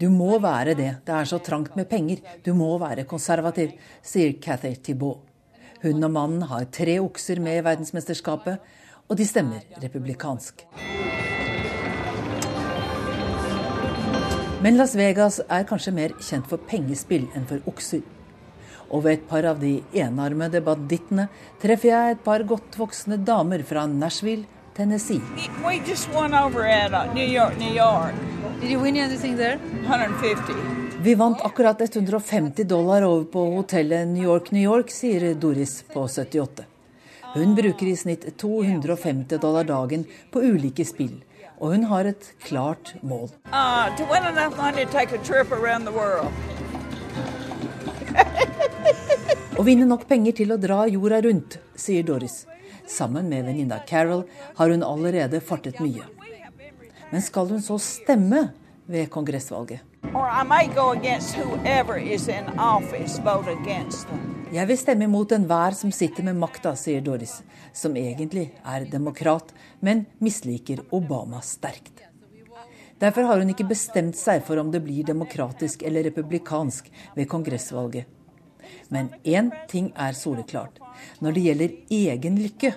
[SPEAKER 43] Du må være det. Det er så trangt med penger. Du må være konservativ, sier Cathy Thibault. Hun og mannen har tre okser med i verdensmesterskapet, og de stemmer republikansk. Men Las Vegas er kanskje mer kjent for pengespill enn for okser og ved et par av de enarmede bandittene treffer jeg et par godt voksne damer fra Nashville, Tennessee. We just won over at uh, New York, New York. Did you win anything there? 150. Vi vant akkurat 150 dollar over på hotellet New York, New York, sier Doris på 78. Hun bruker i snitt 250 dollar dagen på ulike spill, og hun har et klart mål. Uh, Å vinne nok penger til å dra jorda rundt, sier Doris. Sammen med venninna Carol har hun allerede fartet mye. Men skal hun så stemme ved kongressvalget? Jeg vil stemme imot enhver som sitter med makta, sier Doris, som egentlig er demokrat, men misliker Obama sterkt. Derfor har hun ikke bestemt seg for om det blir demokratisk eller republikansk ved kongressvalget. Men én ting er soleklart. Når det gjelder egen lykke,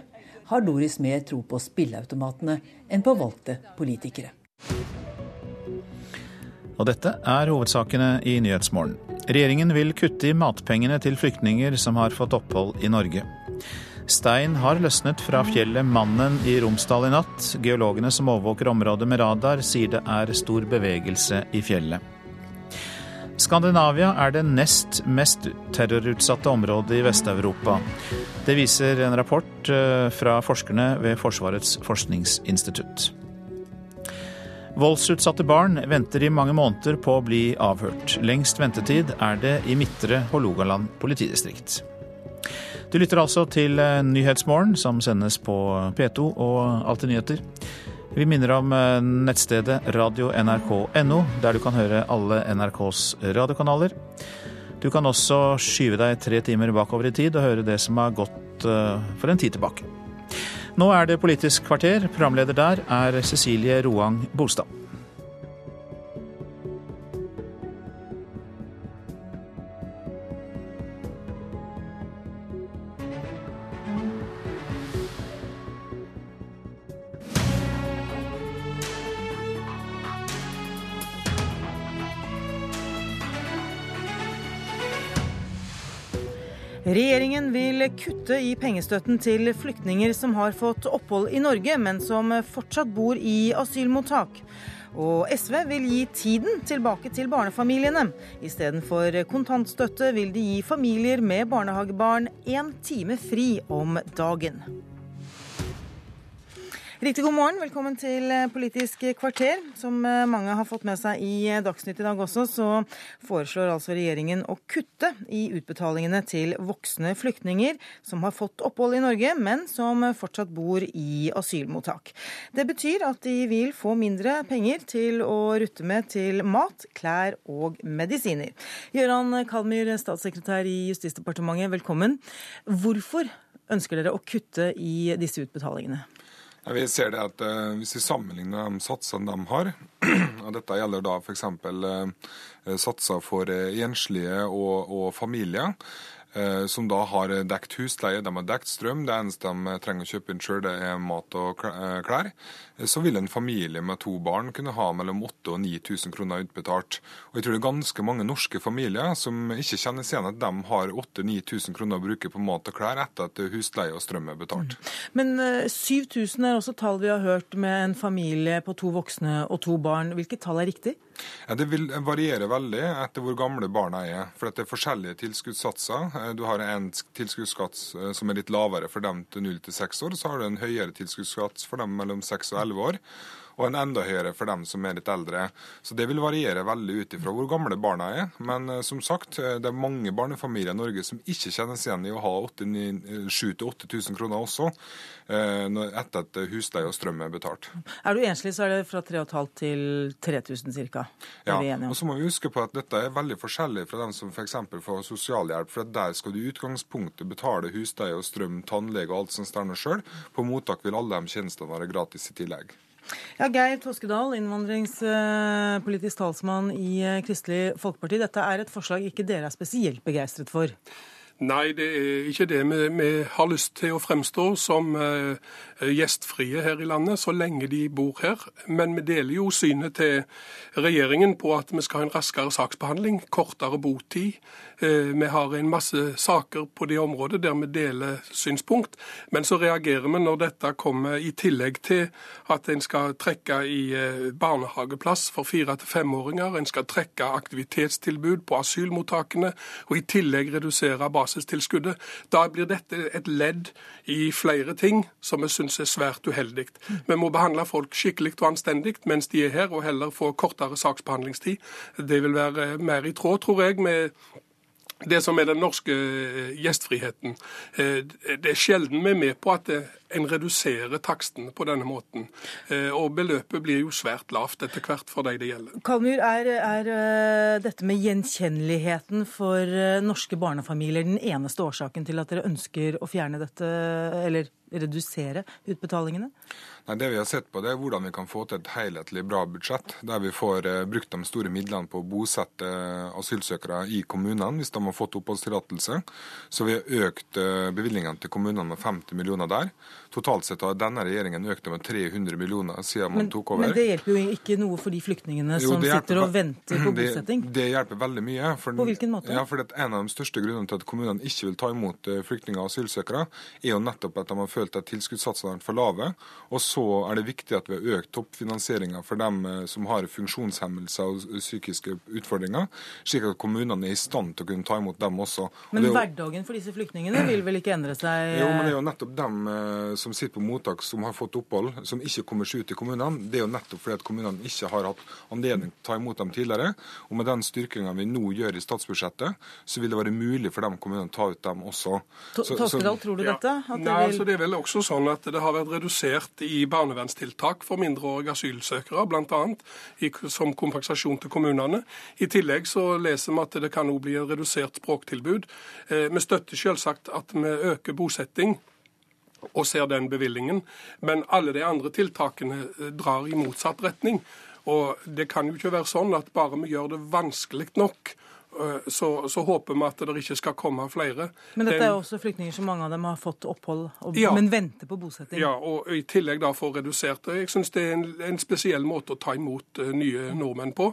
[SPEAKER 43] har Doris mer tro på spilleautomatene enn på valgte politikere.
[SPEAKER 1] Og dette er hovedsakene i Nyhetsmorgen. Regjeringen vil kutte i matpengene til flyktninger som har fått opphold i Norge. Stein har løsnet fra fjellet Mannen i Romsdal i natt. Geologene som overvåker området med radar, sier det er stor bevegelse i fjellet. Skandinavia er det nest mest terrorutsatte området i Vest-Europa. Det viser en rapport eh, fra forskerne ved Forsvarets forskningsinstitutt. Voldsutsatte barn venter i mange måneder på å bli avhørt. Lengst ventetid er det i Midtre Hålogaland politidistrikt. Du lytter altså til eh, Nyhetsmorgen, som sendes på P2 og Alltid nyheter. Vi minner om eh, nettstedet radio.nrk.no, der du kan høre alle NRKs radiokanaler. Du kan også skyve deg tre timer bakover i tid og høre det som har gått eh, for en tid tilbake. Nå er det Politisk kvarter. Programleder der er Cecilie Roang Bolstad.
[SPEAKER 60] Regjeringen vil kutte i pengestøtten til flyktninger som har fått opphold i Norge, men som fortsatt bor i asylmottak. Og SV vil gi tiden tilbake til barnefamiliene. Istedenfor kontantstøtte vil de gi familier med barnehagebarn én time fri om dagen. Riktig god morgen, velkommen til eh, Politisk kvarter. Som eh, mange har fått med seg i eh, Dagsnytt i dag også, så foreslår altså regjeringen å kutte i utbetalingene til voksne flyktninger som har fått opphold i Norge, men som fortsatt bor i asylmottak. Det betyr at de vil få mindre penger til å rutte med til mat, klær og medisiner. Gøran Kalmyr, statssekretær i Justisdepartementet, velkommen. Hvorfor ønsker dere å kutte i disse utbetalingene?
[SPEAKER 31] Vi ser det at uh, Hvis vi sammenligner de satsene de har, og dette gjelder da f.eks. Eh, satser for uh, enslige og, og familier, Eh, som da har dekt husleie, de har dekt strøm. Det eneste de trenger å kjøpe inn sjøl, er mat og eh, klær. Eh, så vil en familie med to barn kunne ha mellom 8000 og 9000 kroner utbetalt. Og jeg tror det er ganske mange norske familier som ikke kjenner seg igjen at de har 8000-9000 kroner å bruke på mat og klær etter at husleie og strøm er betalt.
[SPEAKER 60] Mm. Men 7000 er også tall vi har hørt med en familie på to voksne og to barn. Hvilket tall er riktig?
[SPEAKER 31] Det vil variere veldig etter hvor gamle barna er. For det er forskjellige tilskuddssatser. Eh, du har en tilskuddsskatt eh, som er litt lavere for dem til 0 til 6 år. Så har du en høyere tilskuddsskatt for dem mellom 6 og 11 år og en enda høyere for dem som er litt eldre. Så Det vil variere veldig ut ifra hvor gamle barna er. Men uh, som sagt, eh, det er mange barnefamilier i Norge som ikke kjennes igjen i å ha 7000-8000 kroner også, etter at husleie og strøm er betalt.
[SPEAKER 60] Er du enslig, så er det fra 3500 til 3000 ca.
[SPEAKER 31] Ja, og så må vi huske på at dette er veldig forskjellig fra dem som f.eks. får sosialhjelp. For der skal du i utgangspunktet betale husleie og strøm, tannlege og alt som stjerner sjøl. På mottak vil alle de tjenestene være gratis i tillegg.
[SPEAKER 60] Ja, Geir Toskedal, innvandringspolitisk talsmann i eh, Kristelig Folkeparti. Dette er et forslag ikke dere er spesielt begeistret for?
[SPEAKER 61] Nei, det er ikke det. Vi, vi har lyst til å fremstå som uh, gjestfrie her i landet så lenge de bor her. Men vi deler jo synet til regjeringen på at vi skal ha en raskere saksbehandling, kortere botid, Eh, vi har en masse saker på det området der vi deler synspunkt, men så reagerer vi når dette kommer i tillegg til at en skal trekke i eh, barnehageplass for fire- til femåringer, en skal trekke aktivitetstilbud på asylmottakene, og i tillegg redusere basistilskuddet. Da blir dette et ledd i flere ting som vi syns er svært uheldig. Vi må behandle folk skikkelig og anstendig mens de er her, og heller få kortere saksbehandlingstid. Det vil være mer i tråd, tror jeg, med det som er den norske eh, gjestfriheten. Eh, det er sjelden vi er med på at eh, en reduserer takstene på denne måten. Og beløpet blir jo svært lavt etter hvert for de det gjelder.
[SPEAKER 60] Kalmyr, er, er dette med gjenkjenneligheten for norske barnefamilier den eneste årsaken til at dere ønsker å fjerne dette, eller redusere utbetalingene?
[SPEAKER 31] Nei, Det vi har sett på, det er hvordan vi kan få til et helhetlig bra budsjett, der vi får eh, brukt de store midlene på å bosette eh, asylsøkere i kommunene hvis de har fått oppholdstillatelse. Så vi har økt eh, bevilgningene til kommunene med 50 millioner der. Totalt sett har denne regjeringen økt det med 300 millioner siden man tok over.
[SPEAKER 60] men det hjelper jo ikke noe for de flyktningene
[SPEAKER 31] Jo,
[SPEAKER 60] som
[SPEAKER 31] hjelper
[SPEAKER 60] sitter og venter på bosetting.
[SPEAKER 31] Det hjelper veldig mye. For,
[SPEAKER 60] På hvilken måte?
[SPEAKER 31] Ja, for det er En av de største grunnene til at kommunene ikke vil ta imot eh, flyktninger og asylsøkere, er jo nettopp at de har følt at tilskuddssatsene er for lave. Og så er det viktig at vi har økt toppfinansieringa for dem eh, som har funksjonshemmelser og psykiske utfordringer, slik at kommunene er i stand til å kunne ta imot dem også.
[SPEAKER 60] Men
[SPEAKER 31] jo-
[SPEAKER 60] hverdagen for disse flyktningene vil vel ikke endre seg?
[SPEAKER 31] jo, men det er jo nettopp dem eh, som sitter på mottak som har fått opphold, som ikke kommer seg ut i kommunene. Det er jo nettopp fordi at kommunene ikke har hatt anledning til å ta imot dem tidligere. Og med den styrkinga vi nå gjør i statsbudsjettet, så vil det være mulig for de kommunene å ta ut dem også.
[SPEAKER 60] To-
[SPEAKER 31] Så- så-
[SPEAKER 60] Toskedal, tror du dette? At det
[SPEAKER 61] Nei,
[SPEAKER 60] vil...
[SPEAKER 61] altså det er vel også sånn at det har vært redusert i barnevernstiltak for mindreårige asylsøkere, bl.a. som kompensasjon til kommunene. I tillegg så leser vi at det kan også bli redusert språktilbud. Eh, Vi støtter selvsagt at vi øker bosetting og ser den bevilgningen, men alle de andre tiltakene eh, drar i motsatt retning. Og det kan jo ikke være sånn at bare vi gjør det vanskelig nok, så, så håper vi at det ikke skal komme flere.
[SPEAKER 60] Men dette er også flyktninger som mange av dem har fått opphold, og,
[SPEAKER 61] Ja.
[SPEAKER 60] men venter på bosetting.
[SPEAKER 61] Ja, og i tillegg da får redusert det. Jeg syns det er en, en spesiell måte å ta imot eh, nye nordmenn på.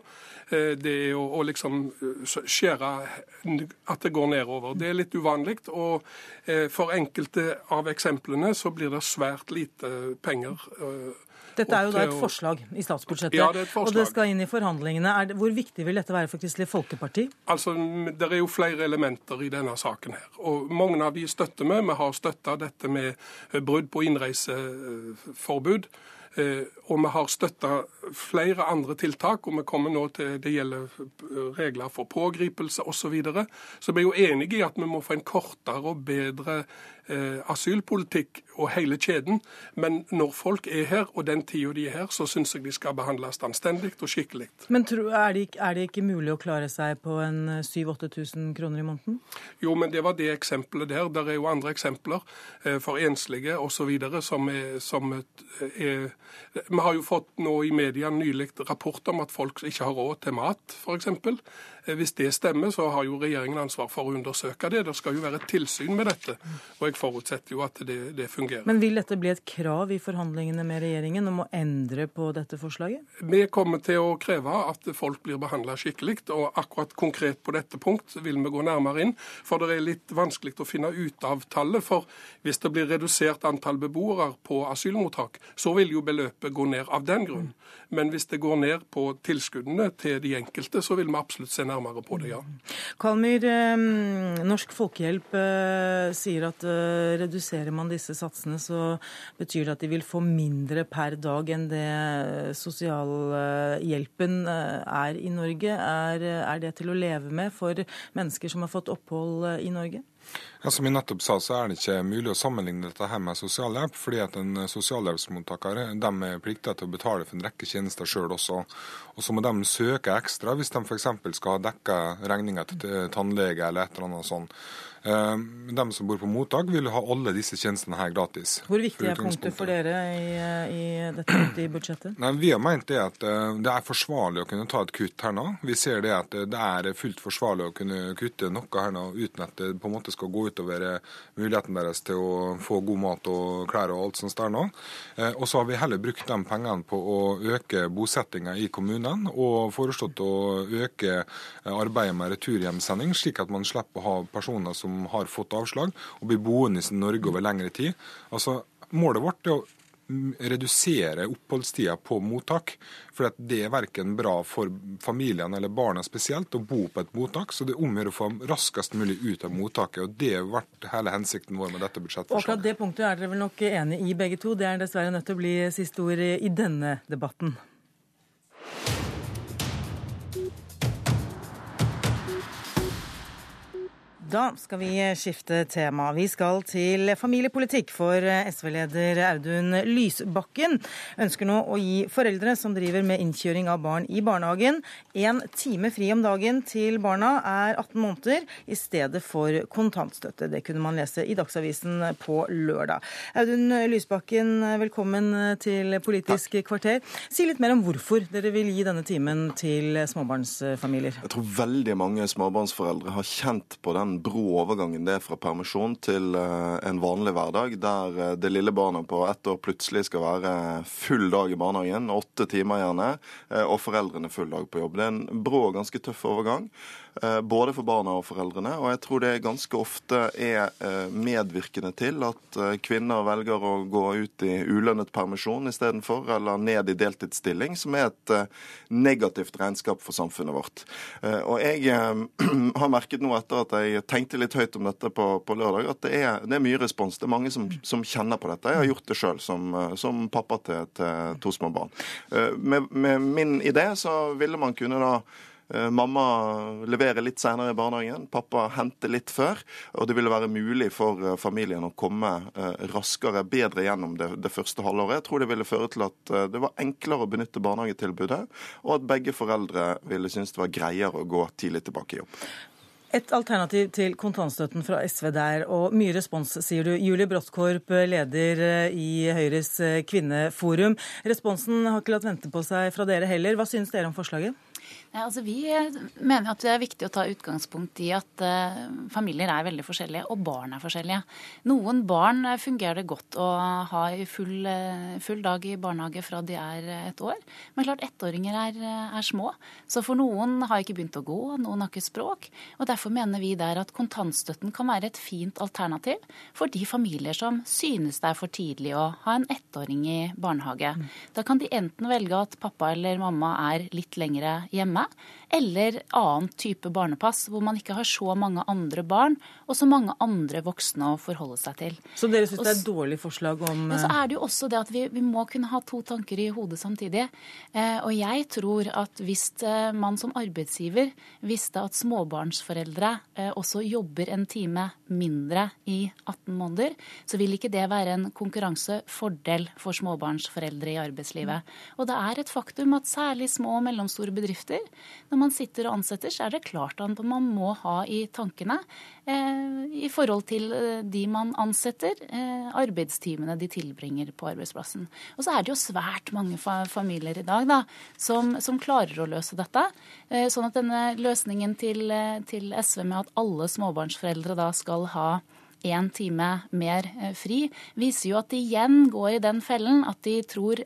[SPEAKER 61] Eh, det er å, å liksom eh, skjære at det går nedover. Det er litt uvanlig. Og eh, for enkelte av eksemplene så blir det svært lite penger. Eh,
[SPEAKER 60] Dette er jo da et forslag i statsbudsjettet,
[SPEAKER 61] Ja, det et
[SPEAKER 60] og det skal inn i forhandlingene. Er det, hvor viktig vil dette være for Kristelig Folkeparti?
[SPEAKER 61] Altså, Det er jo flere elementer i denne saken. her, og Mange av de støtter vi. Vi har støtta dette med eh, brudd på innreiseforbud. Eh, Og vi har støtta flere andre tiltak, og vi kommer nå til det gjelder eh, regler for pågripelse osv. Så, videre. så vi er jo enige i at vi må få en kortere og bedre eh, asylpolitikk og hele kjeden. Men når folk er her, og den tida de er her, så syns jeg de skal behandles anstendig og skikkelig.
[SPEAKER 60] Men tro, er, det, er det ikke mulig å klare seg på en eh, 7000-8000 kroner i måneden?
[SPEAKER 61] Jo, men det var det eksempelet der. Der er jo andre eksempler eh, for enslige osv. som er, som er Vi har jo fått nå i media nylig rapport om at folk ikke har råd til mat, f.eks. Hvis det stemmer, så har jo regjeringen ansvar for å undersøke det. Det skal jo være et tilsyn med dette. Og jeg forutsetter jo at det, det fungerer.
[SPEAKER 60] Men vil dette bli et krav i forhandlingene med regjeringen om å endre på dette forslaget?
[SPEAKER 61] Vi kommer til å kreve at folk blir behandla skikkelig, og akkurat konkret på dette punkt vil vi gå nærmere inn. For det er litt vanskelig å finne ut av tallet. For hvis det blir redusert antall beboere på asylmottak, så vil jo beløpet gå ned av den grunn. Men hvis det går ned på tilskuddene til de enkelte, så vil vi absolutt se nærmere på det, ja.
[SPEAKER 60] Kalmyr, eh, Norsk Folkehjelp eh, sier at eh, reduserer man disse satsene, så betyr det at de vil få mindre per dag enn det sosialhjelpen er i Norge. Er, er det til å leve med for mennesker som har fått opphold i Norge?
[SPEAKER 31] Ja, som jeg nettopp sa, så er det ikke mulig å sammenligne dette her med sosialhjelp, fordi at en sosialhjelpsmottaker de er plikta til å betale for en rekke tjenester sjøl også. Og så må de søke ekstra hvis de f.eks. skal ha dekka regninger til tannlege eller et eller annet sånt. Eh, De som bor på mottak, vil ha alle disse tjenestene her gratis.
[SPEAKER 60] Hvor viktig er punktet for dere i, i dette i budsjettet?
[SPEAKER 31] Nei, Vi har ment det at eh, det er forsvarlig å kunne ta et kutt her nå. Vi ser det at eh, det er fullt forsvarlig å kunne kutte noe her nå uten at det på en måte skal gå utover eh, muligheten deres til å få god mat og klær og alt sånt der nå. Eh, Og så har vi heller brukt de pengene på å øke bosettinga i kommunene og foreslått å øke eh, arbeidet med returhjemsending, slik at man slipper å ha personer som har fått avslag og blir boende i Norge over lengre tid. Altså, Målet vårt er å redusere oppholdstida på mottak. For det er verken bra for familiene eller barna spesielt å bo på et mottak. Så det er om å få dem raskest mulig ut av mottaket. og Det har vært hele hensikten vår med dette
[SPEAKER 60] Og
[SPEAKER 31] budsjettforslaget.
[SPEAKER 60] akkurat det punktet er dere vel nok enig i begge to. Det er dessverre nødt til å bli siste ord i denne debatten. Da skal vi skifte tema. Vi skal til familiepolitikk, for SV-leder Audun Lysbakken ønsker nå å gi foreldre som driver med innkjøring av barn i barnehagen, en time fri om dagen til barna er 18 måneder, i stedet for kontantstøtte. Det kunne man lese i Dagsavisen på lørdag. Audun Lysbakken, velkommen til Politisk kvarter. Si litt mer om hvorfor dere vil gi denne timen til småbarnsfamilier.
[SPEAKER 62] Jeg tror veldig mange småbarnsforeldre har kjent på den brå overgangen det er fra permisjon til eh, en vanlig hverdag, der eh, det lille barnet på ett år plutselig skal være full dag i barnehagen, åtte timer gjerne, eh, og foreldrene full dag på jobb. Det er en brå og ganske tøff overgang. Både for barna og foreldrene. Og jeg tror det ganske ofte er medvirkende til at kvinner velger å gå ut i ulønnet permisjon istedenfor, eller ned i deltidsstilling, som er et negativt regnskap for samfunnet vårt. Og jeg har merket nå etter at jeg tenkte litt høyt om dette på, på lørdag, at det er, det er, mye respons. Det er mange som, som, kjenner på dette. Jeg har gjort det sjøl som, som, pappa til, til, to små barn. Eh, med, med min idé så ville man kunne da eh, Mamma leverer litt senere i barnehagen, pappa henter litt før. Og det ville være mulig for eh, familien å komme raskere, bedre gjennom det, det, første halvåret. Jeg tror det ville føre til at det var enklere å benytte barnehagetilbudet, og at begge foreldre ville synes det var greiere å gå tidlig tilbake i jobb.
[SPEAKER 60] Et alternativ til kontantstøtten fra SV der, og mye respons, sier du. Julie Bråttkorp, leder eh, i Høyres eh, kvinneforum. Responsen har ikke latt vente på seg fra dere heller. Hva synes dere om forslaget?
[SPEAKER 63] Altså, vi mener at det er viktig å ta utgangspunkt i at uh, familier er veldig forskjellige, og barn er forskjellige. Noen barn fungerer det godt å ha full, full, dag i barnehage fra de er et år. Men klart, ettåringer er, er, små. Så for noen har ikke begynt å gå, noen har ikke språk. og Derfor mener vi der at kontantstøtten kan være et fint alternativ for de familier som synes det er for tidlig å ha en ettåring i barnehage. Mm. Da kan de enten velge at pappa eller mamma er litt lengre hjemme, eller annen type barnepass, hvor man ikke har så mange andre barn og så mange andre voksne å forholde seg til.
[SPEAKER 60] Så dere syns det er et dårlig forslag om
[SPEAKER 63] Ja, så er det jo også det at vi, vi må kunne ha to tanker i hodet samtidig. Eh, og jeg tror at hvis eh, man som arbeidsgiver visste at småbarnsforeldre eh, også jobber en time mindre i 18 måneder, så vil ikke det være en konkurransefordel for småbarnsforeldre i arbeidslivet. Og det er et faktum at særlig små og mellomstore bedrifter når man sitter og ansetter, så er det klart at man må ha i tankene eh, i forhold til eh, de man ansetter, eh, arbeidstimene de tilbringer på arbeidsplassen. Og så er det jo svært mange familier i dag da, som, som, klarer å løse dette. Eh, sånn at denne løsningen til, eh, til SV med at alle småbarnsforeldre da skal ha én time mer eh, fri, viser jo at de igjen går i den fellen at de tror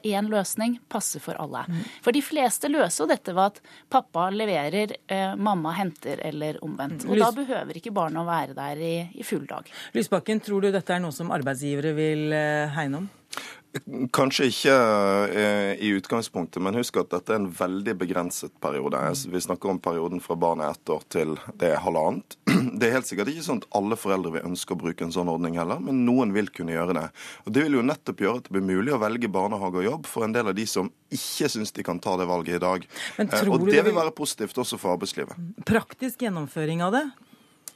[SPEAKER 63] én løsning passer for alle. Mm. For de fleste løser jo dette ved at pappa leverer, eh, mamma henter eller omvendt. Og da behøver ikke barna å være der i, i full dag.
[SPEAKER 60] Lysbakken, tror du dette er noe som arbeidsgivere vil eh, hegne om?
[SPEAKER 62] Kanskje ikke eh, i utgangspunktet, men husk at dette er en veldig begrenset periode. Vi snakker om perioden fra barnet er ett år til det er halvannet. Det er helt sikkert ikke sånn at alle foreldre vil ønske å bruke en sånn ordning heller, men noen vil kunne gjøre det. Og Det vil jo nettopp gjøre at det blir mulig å velge barnehage og jobb for en del av de som ikke syns de kan ta det valget i dag. Eh, og det vil være positivt også for arbeidslivet.
[SPEAKER 60] Praktisk gjennomføring av det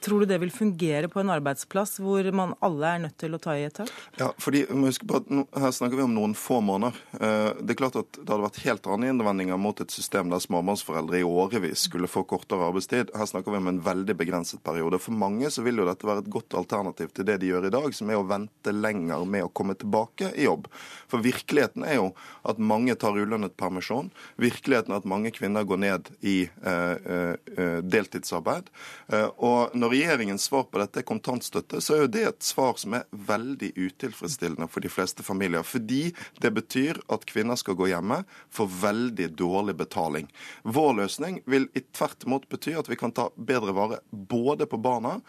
[SPEAKER 60] Tror du det vil fungere på en arbeidsplass hvor man alle er nødt til å ta i et tak?
[SPEAKER 62] Ja, fordi husk på at Her snakker vi om noen få måneder. Eh, det er klart at det hadde vært helt andre innvendinger mot et system der småbarnsforeldre i årevis skulle få kortere arbeidstid. Her snakker vi om en veldig begrenset periode. For mange så vil jo dette være et godt alternativ til det de gjør i dag, som er å vente lenger med å komme tilbake i jobb. For virkeligheten er jo at mange tar ulønnet permisjon. Virkeligheten er at mange kvinner går ned i uh, uh, deltidsarbeid. Uh, og når regjeringens svar på dette er kontantstøtte, så er jo det et svar som er veldig utilfredsstillende for de fleste familier. Fordi det betyr at kvinner skal gå hjemme for veldig dårlig betaling. Vår løsning vil i tvert imot bety at vi kan ta bedre vare både på barna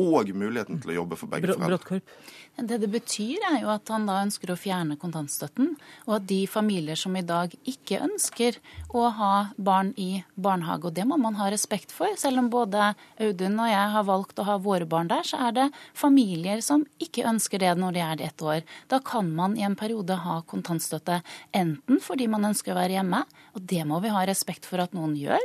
[SPEAKER 62] og muligheten til å jobbe for begge foreldre.
[SPEAKER 63] Det det betyr, er jo at han da ønsker å fjerne kontantstøtten, og at de familier som i dag ikke ønsker å ha barn i barnehage, og det må man ha respekt for, selv om både Audun og jeg har valgt å ha våre barn der, så er det familier som ikke ønsker det når de er ett år. Da kan man i en periode ha kontantstøtte, enten fordi man ønsker å være hjemme, og det må vi ha respekt for at noen gjør,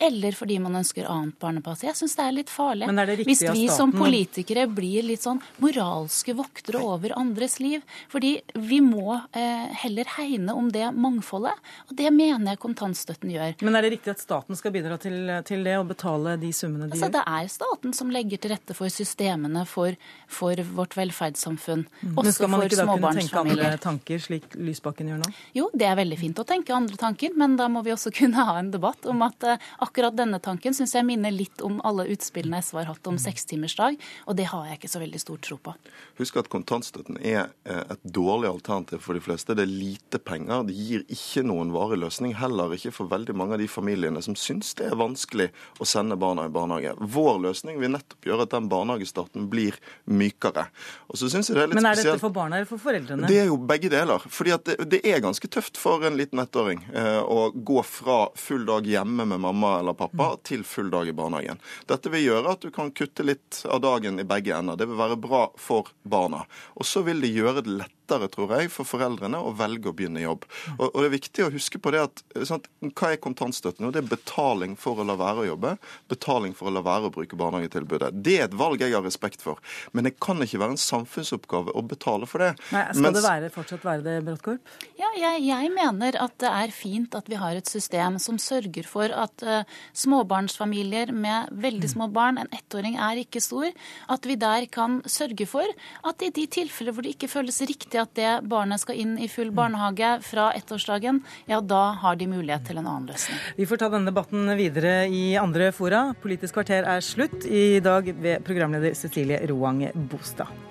[SPEAKER 63] eller fordi man ønsker annet barnepass. Jeg syns det er litt farlig.
[SPEAKER 60] Er
[SPEAKER 63] Hvis vi som politikere blir litt sånn moralske voktere over andres liv. Fordi vi må eh, heller hegne om det mangfoldet, og det mener jeg kontantstøtten gjør.
[SPEAKER 60] Men er det riktig at staten skal bidra til, til det og betale de summene de
[SPEAKER 63] altså,
[SPEAKER 60] gjør?
[SPEAKER 63] Det er staten som legger til rette for systemene for, for vårt velferdssamfunn.
[SPEAKER 60] Mm.
[SPEAKER 63] Også
[SPEAKER 60] Men skal man ikke da kunne tenke andre tanker, slik Lysbakken gjør nå?
[SPEAKER 63] Jo, det er veldig fint å tenke andre tanker, men da må vi også kunne ha en debatt om at eh, akkurat denne tanken syns jeg minner litt om alle utspillene SV har hatt om sekstimersdag, og det har jeg ikke så veldig stor tro på.
[SPEAKER 62] Husk at kontantstøtten er eh, et dårlig alternativ for de fleste. Det er lite penger. Det gir ikke noen varig løsning. Heller ikke for veldig mange av de familiene som syns det er vanskelig å sende barna i barnehage. Vår løsning vil nettopp gjøre at den barnehagestarten blir mykere. Og så synes jeg det er litt
[SPEAKER 60] Men er dette for barna eller for foreldrene?
[SPEAKER 62] det er jo begge deler. Fordi at det, det er ganske tøft for en liten ettåring eh, å gå fra full dag hjemme med mamma eller pappa til full dag i barnehagen. Dette vil gjøre at du kan kutte litt av dagen i begge ender. Det vil være bra for barna. Og så vil det gjøre det lettere tror jeg, for foreldrene å velge å begynne i jobb. Og, og det er viktig å huske på det at sant, Hva er kontantstøtten? Jo, det er betaling for å la være å jobbe. Betaling for å la være å bruke barnehagetilbudet. Det er et valg jeg har respekt for. Men det kan ikke være en samfunnsoppgave å betale for det.
[SPEAKER 60] Nei, skal
[SPEAKER 62] Mens-
[SPEAKER 60] det være, fortsatt være det, Bråttkorp?
[SPEAKER 63] Ja, jeg, jeg mener at det er fint at vi har et system som sørger for at uh, småbarnsfamilier med veldig små barn, en ettåring er ikke stor, at vi der kan sørge for at i de tilfeller hvor det ikke føles riktig at det barnet skal inn i full barnehage fra ettårsdagen, ja da har de mulighet til en annen løsning.
[SPEAKER 60] Vi får ta denne debatten videre i andre fora. Politisk kvarter er slutt, i dag ved programleder Cecilie Roang Bostad.